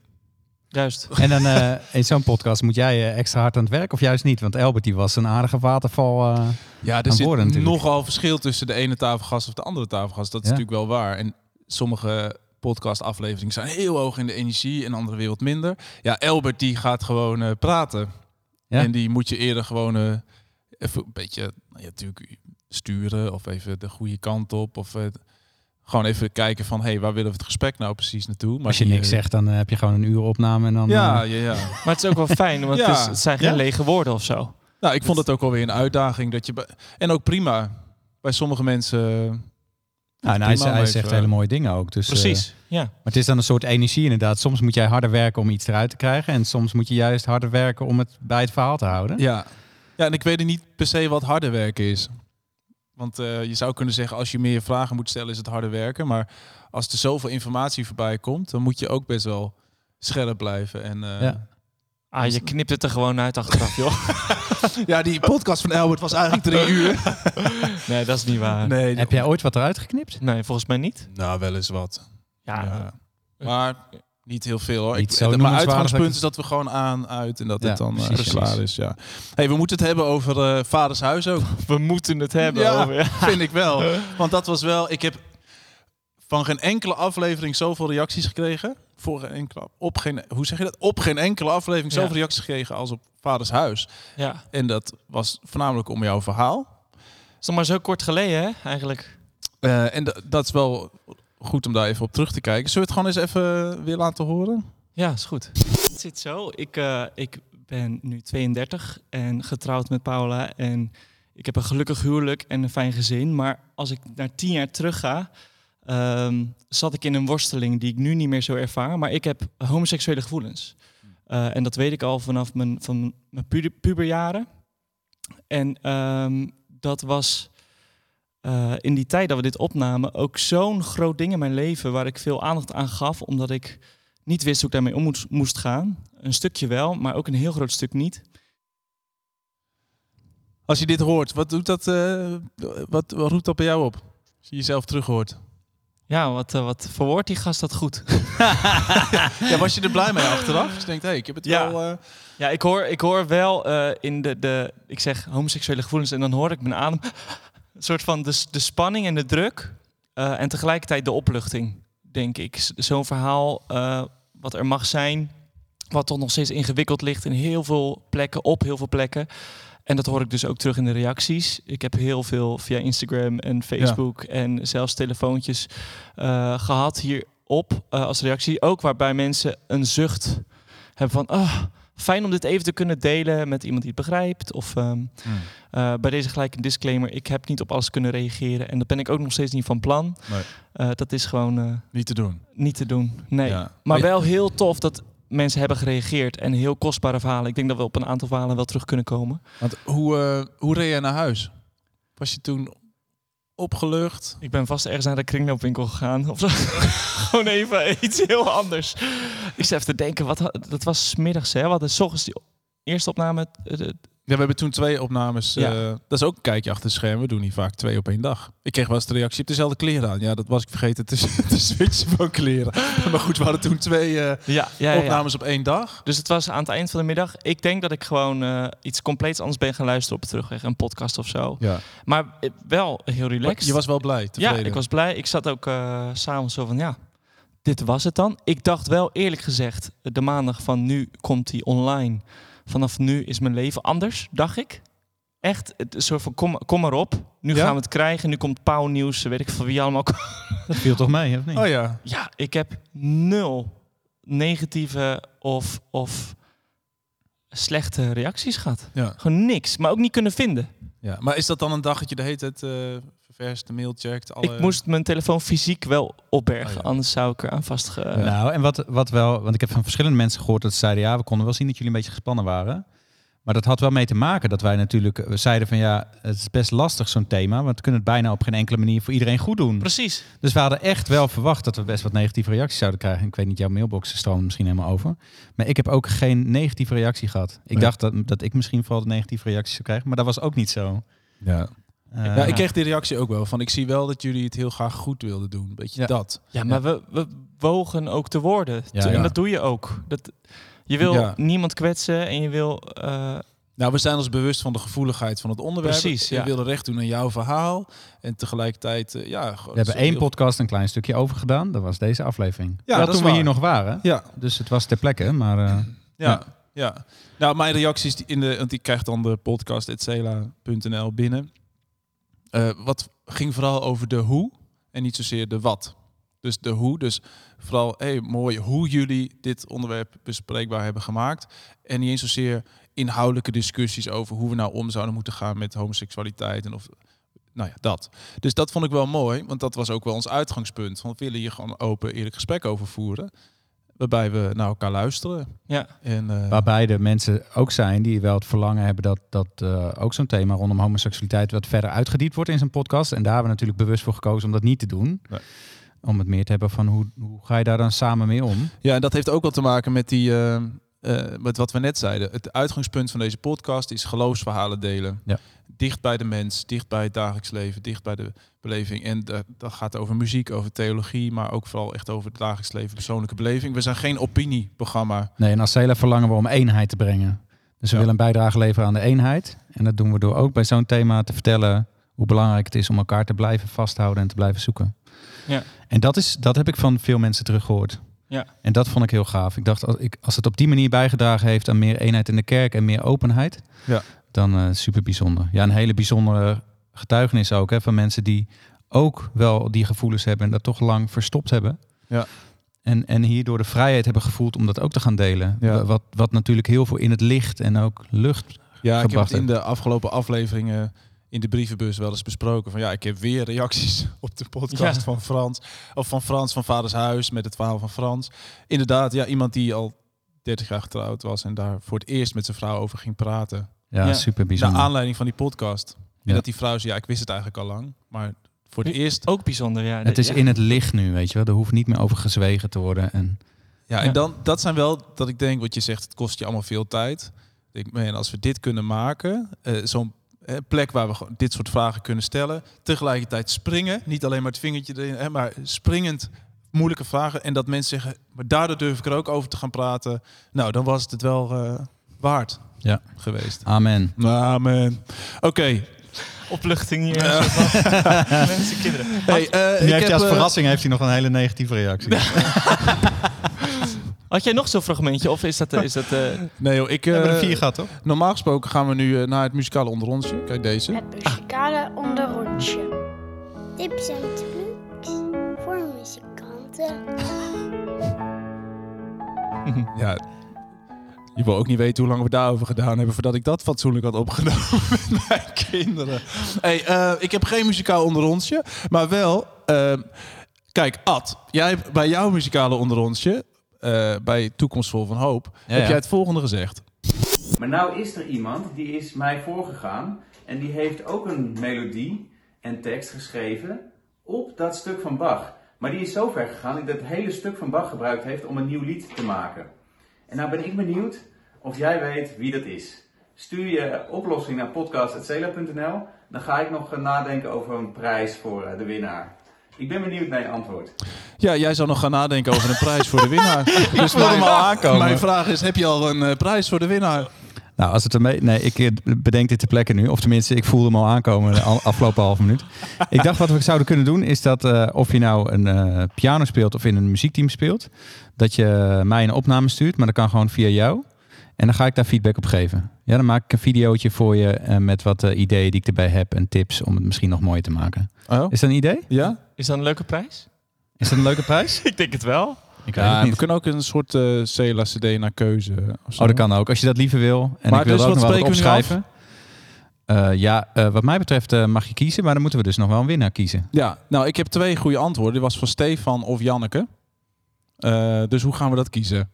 Juist. En dan eh, in zo'n podcast moet jij eh, extra hard aan het werk of juist niet? Want Albert die was een aardige waterval eh Ja, er aan zit woorden nogal verschil tussen de ene tafelgast of de andere tafelgast. Dat is Ja. natuurlijk wel waar. En sommige podcastafleveringen zijn heel hoog in de energie en andere weer wat minder. Ja, Albert die gaat gewoon praten. Ja. En die moet je eerder gewoon even een beetje, nou ja, natuurlijk sturen of even de goede kant op. Of gewoon even kijken van, hé, hey, waar willen we het gesprek nou precies naartoe? Maar Als je die, niks eh, zegt, dan eh, heb je gewoon een uur opname en dan... Ja, eh, ja, ja. Maar het is ook wel fijn, want het, is, het zijn geen Ja. lege woorden of zo. Nou, ik vond het ook wel weer een uitdaging. Dat je en ook prima. Bij sommige mensen... Nou, en hij, even- zegt hele mooie dingen ook. Dus, Precies, ja. Maar het is dan een soort energie inderdaad. Soms moet jij harder werken om iets eruit te krijgen. En soms moet je juist harder werken om het bij het verhaal te houden. Ja. ja, en ik weet niet per se wat harder werken is. Want eh, je zou kunnen zeggen, als je meer vragen moet stellen, is het harder werken. Maar als er zoveel informatie voorbij komt, dan moet je ook best wel scherp blijven. En, eh, Ja. Ah, je knipt het er gewoon uit achteraf, joh. ja, die podcast van Albert was eigenlijk drie uur. nee, dat is niet waar. Nee, Heb jij ooit wat eruit geknipt? Nee, volgens mij niet. Nou, wel eens wat. Ja. Maar niet heel veel hoor. Niet Ik, maar noemenswaardig uitgangspunt dat- is dat we gewoon aan, uit en dat Ja, het dan eh, precies. klaar is. Ja. Hey, we moeten het hebben over eh vaders huis ook. We moeten het hebben ja, over... vind ik wel. Want dat was wel... Ik heb van geen enkele aflevering zoveel reacties gekregen. Voor geen enkele, op geen, hoe zeg je dat? Op geen enkele aflevering zoveel Ja. reacties gekregen als op vaders huis. Ja. En dat was voornamelijk om jouw verhaal. is nog maar zo kort geleden, hè, eigenlijk. Eh, en dat is wel goed om daar even op terug te kijken. Zullen we het gewoon eens even weer laten horen? Ja, is goed. Het zit zo. Ik, eh, ik ben nu 32 en getrouwd met Paula. En ik heb een gelukkig huwelijk en een fijn gezin. Maar als ik naar tien jaar terug ga, ehm, zat ik in een worsteling die ik nu niet meer zo ervaar. Maar ik heb homoseksuele gevoelens. Eh, en dat weet ik al vanaf mijn, van mijn pu- puberjaren. En ehm, dat was eh, in die tijd dat we dit opnamen ook zo'n groot ding in mijn leven waar ik veel aandacht aan gaf, omdat ik niet wist hoe ik daarmee om moest, moest gaan. Een stukje wel, maar ook een heel groot stuk niet. Als je dit hoort, wat, doet dat, eh, wat, wat roept dat bij jou op? Als je jezelf terug hoort. Ja, wat, eh, wat verwoordt die gast dat goed? ja, was je er blij mee achteraf? Dus je denkt, hé, hey, ik heb het Ja. wel... Ja, ik hoor, ik hoor wel in de, de, ik zeg homoseksuele gevoelens en dan hoor ik mijn adem. Een soort van de, de spanning en de druk eh, en tegelijkertijd de opluchting, denk ik. Zo'n verhaal eh, wat er mag zijn, wat toch nog steeds ingewikkeld ligt in heel veel plekken, op heel veel plekken. En dat hoor ik dus ook terug in de reacties. Ik heb heel veel via Instagram en Facebook en zelfs telefoontjes eh, gehad hierop eh, als reactie. Ook waarbij mensen een zucht hebben van... ah fijn om dit even te kunnen delen met iemand die het begrijpt. Of ehm, eh, bij deze gelijk een disclaimer. Ik heb niet op alles kunnen reageren. En dat ben ik ook nog steeds niet van plan. Nee. Eh, dat is gewoon... eh, niet te doen. Niet te doen, nee. Ja. Maar wel heel tof dat mensen hebben gereageerd. En heel kostbare verhalen. Ik denk dat we op een aantal verhalen wel terug kunnen komen. Want hoe, hoe reed jij naar huis? Was je toen opgelucht? Ik ben vast ergens naar de kringloopwinkel gegaan. Of. Gewoon even iets heel anders. Ik zit even te denken, wat, dat was middags hè? We hadden 's die eerste opname. De- Ja, we hebben toen twee opnames. Ja. eh, dat is ook een kijkje achter het scherm. We doen hier vaak twee op één dag. Ik kreeg wel eens de reactie, hebt dezelfde kleren aan. Ja, dat was ik vergeten te, te switchen van kleren. maar goed, we hadden toen twee eh, ja, ja, ja. opnames op één dag. Dus het was aan het eind van de middag. Ik denk dat ik gewoon eh, iets compleets anders ben gaan luisteren op de terugweg. Een podcast of zo. Ja. Maar wel heel relaxed. Je was wel blij, Ja, tevreden. ik was blij. Ik zat ook s'avonds zo van, ja, dit was het dan. Ik dacht wel eerlijk gezegd, de maandag van nu komt hij online. Vanaf nu is mijn leven anders, dacht ik. Echt, het soort van, kom, kom maar op. Nu Ja? gaan we het krijgen. Nu komt Pauw Nieuws, weet ik van wie allemaal. Dat viel toch mee, of niet? Oh ja. Ja, ik heb nul negatieve of, of slechte reacties gehad. Ja. Gewoon niks, maar ook niet kunnen vinden. Ja, maar is dat dan een dag dat je de hele tijd eh de mail checkt? Alle... Ik moest mijn telefoon fysiek wel opbergen, anders zou ik eraan vastge... Nou, en wat, wat wel, want ik heb van verschillende mensen gehoord dat ze zeiden, ja, we konden wel zien dat jullie een beetje gespannen waren. Maar dat had wel mee te maken dat wij natuurlijk we zeiden van ja, het is best lastig zo'n thema, want we kunnen het bijna op geen enkele manier voor iedereen goed doen. Precies. Dus we hadden echt wel verwacht dat we best wat negatieve reacties zouden krijgen. Ik weet niet, jouw mailbox stroomt misschien helemaal over. Maar ik heb ook geen negatieve reactie gehad. Ik Nee. dacht dat, dat ik misschien vooral de negatieve reacties zou krijgen, maar dat was ook niet zo. Ja. Eh, ja, ik kreeg die reactie ook wel. Van ik zie wel dat jullie het heel graag goed wilden doen. Beetje Ja. dat. Ja, maar We, we wogen ook de woorden. Ja, en ja. dat doe je ook. Dat, je wil Ja. niemand kwetsen en je wil... eh, Nou, we zijn ons bewust van de gevoeligheid van het onderwerp. Precies, We ja. willen recht doen aan jouw verhaal. En tegelijkertijd, eh, ja... We hebben één podcast een klein stukje over gedaan. Dat was deze aflevering. Ja, dat is toen we hier nog waren. Ja. Dus het was ter plekke, maar... eh, Ja, ja. Nou, mijn reacties die in de, want ik krijg dan de podcast@cela.nl binnen. Eh, wat ging vooral over de hoe en niet zozeer de wat. Dus de hoe, dus vooral hey, mooi hoe jullie dit onderwerp bespreekbaar hebben gemaakt. En niet eens zozeer inhoudelijke discussies over hoe we nou om zouden moeten gaan met homoseksualiteit en of nou ja, dat. Dus dat vond ik wel mooi, want dat was ook wel ons uitgangspunt. Want we willen hier gewoon open, eerlijk gesprek over voeren. Waarbij we naar elkaar luisteren. Ja. En, eh, Waarbij er mensen ook zijn die wel het verlangen hebben dat, dat eh, ook zo'n thema rondom homoseksualiteit wat verder uitgediept wordt in zijn podcast. En daar hebben we natuurlijk bewust voor gekozen om dat niet te doen. Om het meer te hebben van hoe, hoe ga je daar dan samen mee om? Ja, en dat heeft ook wel te maken met, die, eh, eh, met wat we net zeiden. Het uitgangspunt van deze podcast is geloofsverhalen delen. Ja. Dicht bij de mens, dicht bij het dagelijks leven, dicht bij de beleving. En dat, dat gaat over muziek, over theologie, maar ook vooral echt over het dagelijks leven, persoonlijke beleving. We zijn geen opinieprogramma. Nee, en als Cela verlangen we om eenheid te brengen. Dus we willen een bijdrage leveren aan de eenheid. En dat doen we door ook bij zo'n thema te vertellen hoe belangrijk het is om elkaar te blijven vasthouden en te blijven zoeken. Ja. En dat, is, dat heb ik van veel mensen teruggehoord. Ja. En dat vond ik heel gaaf. Ik dacht, als, ik, als het op die manier bijgedragen heeft aan meer eenheid in de kerk en meer openheid, Ja. dan eh, super bijzonder. Ja, een hele bijzondere getuigenis ook hè, van mensen die ook wel die gevoelens hebben en dat toch lang verstopt hebben. Ja. En, en hierdoor de vrijheid hebben gevoeld om dat ook te gaan delen. Ja. Wat, wat natuurlijk heel veel in het licht en ook lucht Ja, ik heb het in de afgelopen afleveringen in de brievenbus wel eens besproken. Van ja, ik heb weer reacties op de podcast Ja. van Frans. Of van Frans van Vaders Huis met het verhaal van Frans. Inderdaad, ja, iemand die al 30 jaar getrouwd was en daar voor het eerst met zijn vrouw over ging praten. Ja, super bijzonder. Naar aanleiding van die podcast. En dat die vrouw zei, ja, ik wist het eigenlijk al lang. Maar voor het eerst... Ook bijzonder, ja. Het is Ja. in het licht nu, weet je wel. Er hoeft niet meer over gezwegen te worden. En Ja, en dan, dat zijn wel dat ik denk, wat je zegt, het kost je allemaal veel tijd. Ik man, als we dit kunnen maken, eh, zo'n plek waar we gewoon dit soort vragen kunnen stellen, tegelijkertijd springen, niet alleen maar het vingertje erin, hè, maar springend moeilijke vragen en dat mensen zeggen, maar daardoor durf ik er ook over te gaan praten. Nou, dan was het het wel eh, waard Ja. geweest. Amen. Amen. Oké. Opluchting hier. Ja. Mensen, kinderen. Hey, eh, nu ik heeft hij heb, als eh, verrassing heeft hij nog een hele negatieve reactie. Had jij nog zo'n fragmentje of is dat... eh, Is dat eh, Nee joh, ik... We hebben er eh, vier gehad, toch? Normaal gesproken gaan we nu naar het muzikale onderrondje. Kijk deze. Muzikale onderrondje. Tips en trucs voor muzikanten. Ja, je wil ook niet weten hoe lang we daarover gedaan hebben voordat ik dat fatsoenlijk had opgenomen met mijn kinderen. Hey, eh, ik heb geen muzikaal onderrondje, maar wel. eh, kijk, Ad, jij hebt bij jouw muzikale onderrondje, eh, bij Toekomstvol van Hoop, heb ja. jij het volgende gezegd. Maar nou is er iemand die is mij voorgegaan en die heeft ook een melodie en tekst geschreven op dat stuk van Bach. Maar die is zo ver gegaan dat hij het hele stuk van Bach gebruikt heeft om een nieuw lied te maken. En nou ben ik benieuwd of jij weet wie dat is. Stuur je oplossing naar podcast.cela.nl. Dan ga ik nog nadenken over een prijs voor eh, de winnaar. Ik ben benieuwd naar je antwoord. Ja, jij zou nog gaan nadenken over een prijs voor de winnaar. dus voelde hem al aankomen. Mijn vraag is, heb je al een eh, prijs voor de winnaar? Nou, als het ermee... Nee, ik eh, bedenk dit ter plekke nu. Of tenminste, ik voelde hem al aankomen de afgelopen halve minuut. Ik dacht wat we zouden kunnen doen, is dat eh, of je nou een eh, piano speelt of in een muziekteam speelt, dat je mij een opname stuurt, maar dat kan gewoon via jou. En dan ga ik daar feedback op geven. Ja, dan maak ik een videootje voor je eh, met wat eh, ideeën die ik erbij heb en tips om het misschien nog mooier te maken. Oh? Is dat een idee? Ja? is dat een leuke prijs? Is dat een leuke prijs? ik denk het wel. Ik Ja, het we kunnen ook een soort eh Cela CD naar keuze. Of zo. Oh, dat kan ook. Als je dat liever wil. En Maar ik wil dus ook wat nog wel wat spreken we nu opschrijven. Eh, ja, eh, wat mij betreft eh, mag je kiezen, maar dan moeten we dus nog wel een winnaar kiezen. Ja, nou, ik heb twee goede antwoorden. Die was van Stefan of Janneke. Eh, dus hoe gaan we dat kiezen?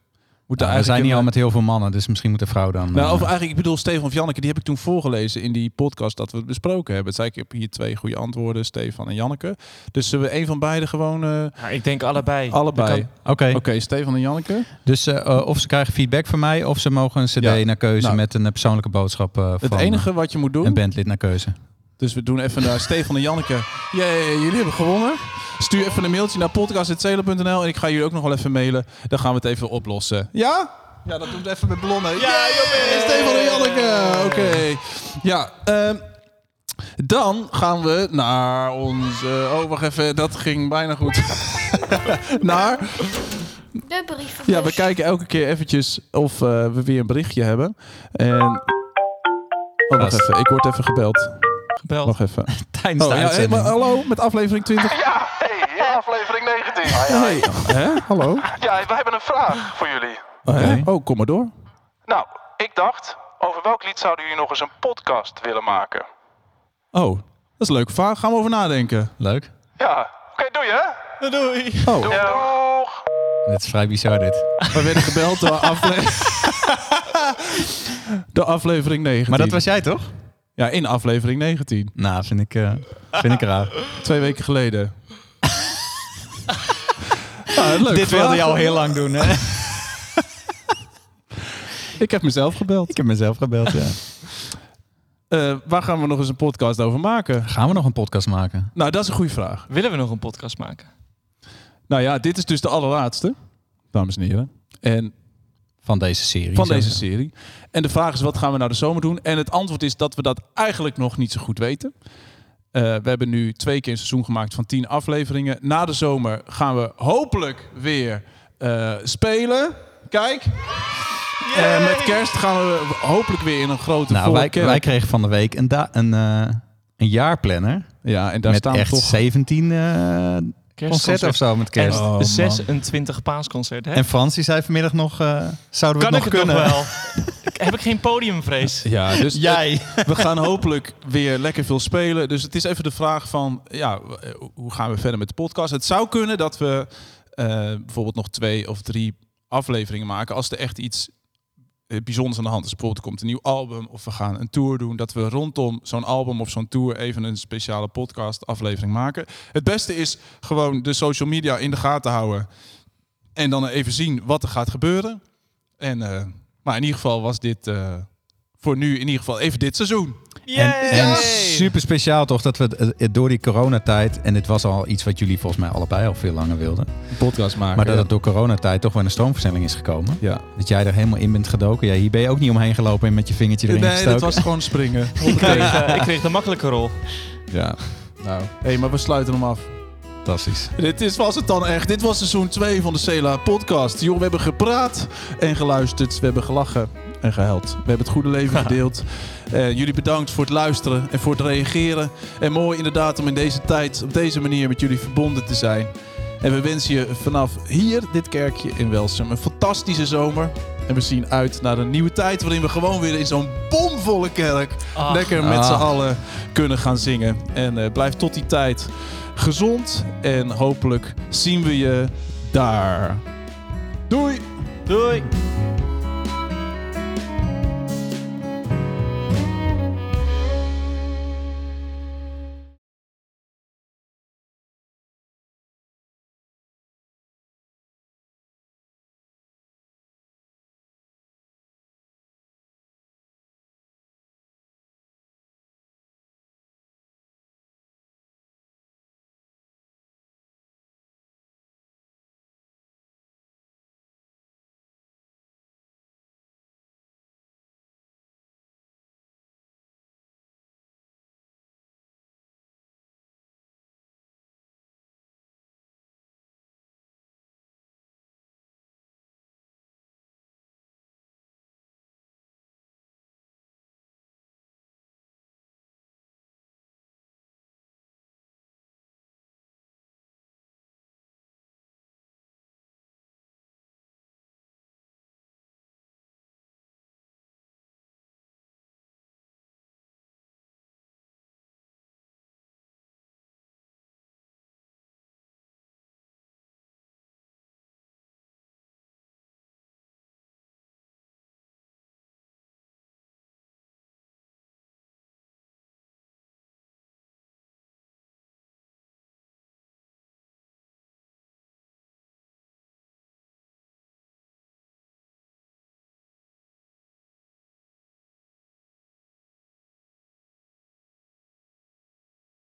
Moet Nou, we zijn niet al met heel veel mannen, dus misschien moet de vrouw dan... Nou, eh, of eigenlijk, ik bedoel, Stefan of Janneke, die heb ik toen voorgelezen in die podcast dat we het besproken hebben. Het zei ik, ik heb hier twee goede antwoorden, Stefan en Janneke. Dus zullen we een van beide gewoon... eh, Ja, ik denk allebei. allebei. Oké. Oké, Stefan en Janneke. Dus eh, eh, of ze krijgen feedback van mij, of ze mogen een cd Ja. naar keuze Nou, met een eh, persoonlijke boodschap eh, Het van enige eh, wat je moet doen... een bandlid naar keuze. Dus we doen even naar Stefan en Janneke. Jee, jullie hebben gewonnen. Stuur even een mailtje naar podcast.celen.nl en ik ga jullie ook nog wel even mailen. Dan gaan we het even oplossen. Ja? Ja, dat doen we even met ballonnen. Ja, joh, Stefan en Janneke. Oké. Ja, ehm, dan gaan we naar onze... Oh, wacht even. Dat ging bijna goed. naar... De brievenbus. Ja, we kijken elke keer eventjes of eh, we weer een berichtje hebben. En... Oh, wacht even. Ik word even gebeld. Gebeld. Wacht even. Tijdens Oh, de ja, hey, uitzending. maar hallo, met aflevering 20. Ja, aflevering 19. Hey, hè? Hallo? Ja, we hebben een vraag voor jullie. Oh, oh, kom maar door. Nou, ik dacht, over welk lied zouden jullie nog eens een podcast willen maken? Oh, dat is een leuke vraag. Gaan we over nadenken. Leuk. Ja, oké, doei hè. Doei. Oh, Doeg. Dit is vrij bizar dit. we werden gebeld door, afle door aflevering 19. Maar dat was jij toch? Ja, in aflevering 19. Nou, vind ik, eh, vind ik raar. Twee weken geleden. Nou, leuk Dit wilde je al heel lang doen, hè? Ik heb mezelf gebeld. Ik heb mezelf gebeld, ja. Eh, waar gaan we nog eens een podcast over maken? Gaan we nog een podcast maken? Nou, dat is een goede vraag. Willen we nog een podcast maken? Nou ja, dit is dus de allerlaatste, dames en heren. En Van deze serie. van deze serie. En de vraag is, wat gaan we nou de zomer doen? En het antwoord is dat we dat eigenlijk nog niet zo goed weten. Eh, we hebben nu twee keer een seizoen gemaakt van tien afleveringen. Na de zomer gaan we hopelijk weer eh, spelen. Kijk. Eh, met kerst gaan we hopelijk weer in een grote Nou, wij, wij kregen van de week een, da- een, eh, een jaarplanner. Ja, en daar met staan echt toch... 17 eh, concert of zo met kerst. En Oh, man. 26 paasconcert, hè? En Frans die zei vanmiddag nog, eh, zouden we kan het ik nog het kunnen? nog wel? Heb ik geen podiumvrees? Ja, dus Jij. eh, we gaan hopelijk weer lekker veel spelen. Dus het is even de vraag van, ja, eh, hoe gaan we verder met de podcast? Het zou kunnen dat we eh, bijvoorbeeld nog twee of drie afleveringen maken als er echt iets bijzonders aan de hand is. Er komt een nieuw album of we gaan een tour doen. Dat we rondom zo'n album of zo'n tour even een speciale podcast aflevering maken. Het beste is gewoon de social media in de gaten houden. En dan even zien wat er gaat gebeuren. En, eh, maar in ieder geval was dit eh, voor nu in ieder geval even dit seizoen. En, en super speciaal toch dat we het, het- door die coronatijd, en dit was al iets wat jullie volgens mij allebei al veel langer wilden. Een podcast maken. Maar dat ja. het door coronatijd toch wel een stroomversnelling is gekomen. Ja. Dat jij er helemaal in bent gedoken. Ja, hier ben je ook niet omheen gelopen en met je vingertje erin Nee, gestoken. dat was gewoon springen. Ik kreeg, eh, ik kreeg de makkelijke rol. Ja, nou. Hé, maar we sluiten hem af. Fantastisch. Dit is, was het dan echt. Dit was seizoen 2 van de Cela podcast. Jongen, we hebben gepraat en geluisterd. We hebben gelachen en gehuild. We hebben het goede leven gedeeld. Eh, jullie bedankt voor het luisteren en voor het reageren. En mooi inderdaad om in deze tijd op deze manier met jullie verbonden te zijn. En we wensen je vanaf hier, dit kerkje in Welsum, een fantastische zomer. En we zien uit naar een nieuwe tijd waarin we gewoon weer in zo'n bomvolle kerk Ach. lekker met z'n Ah. allen kunnen gaan zingen. En eh, blijf tot die tijd gezond en hopelijk zien we je daar. Doei! Doei!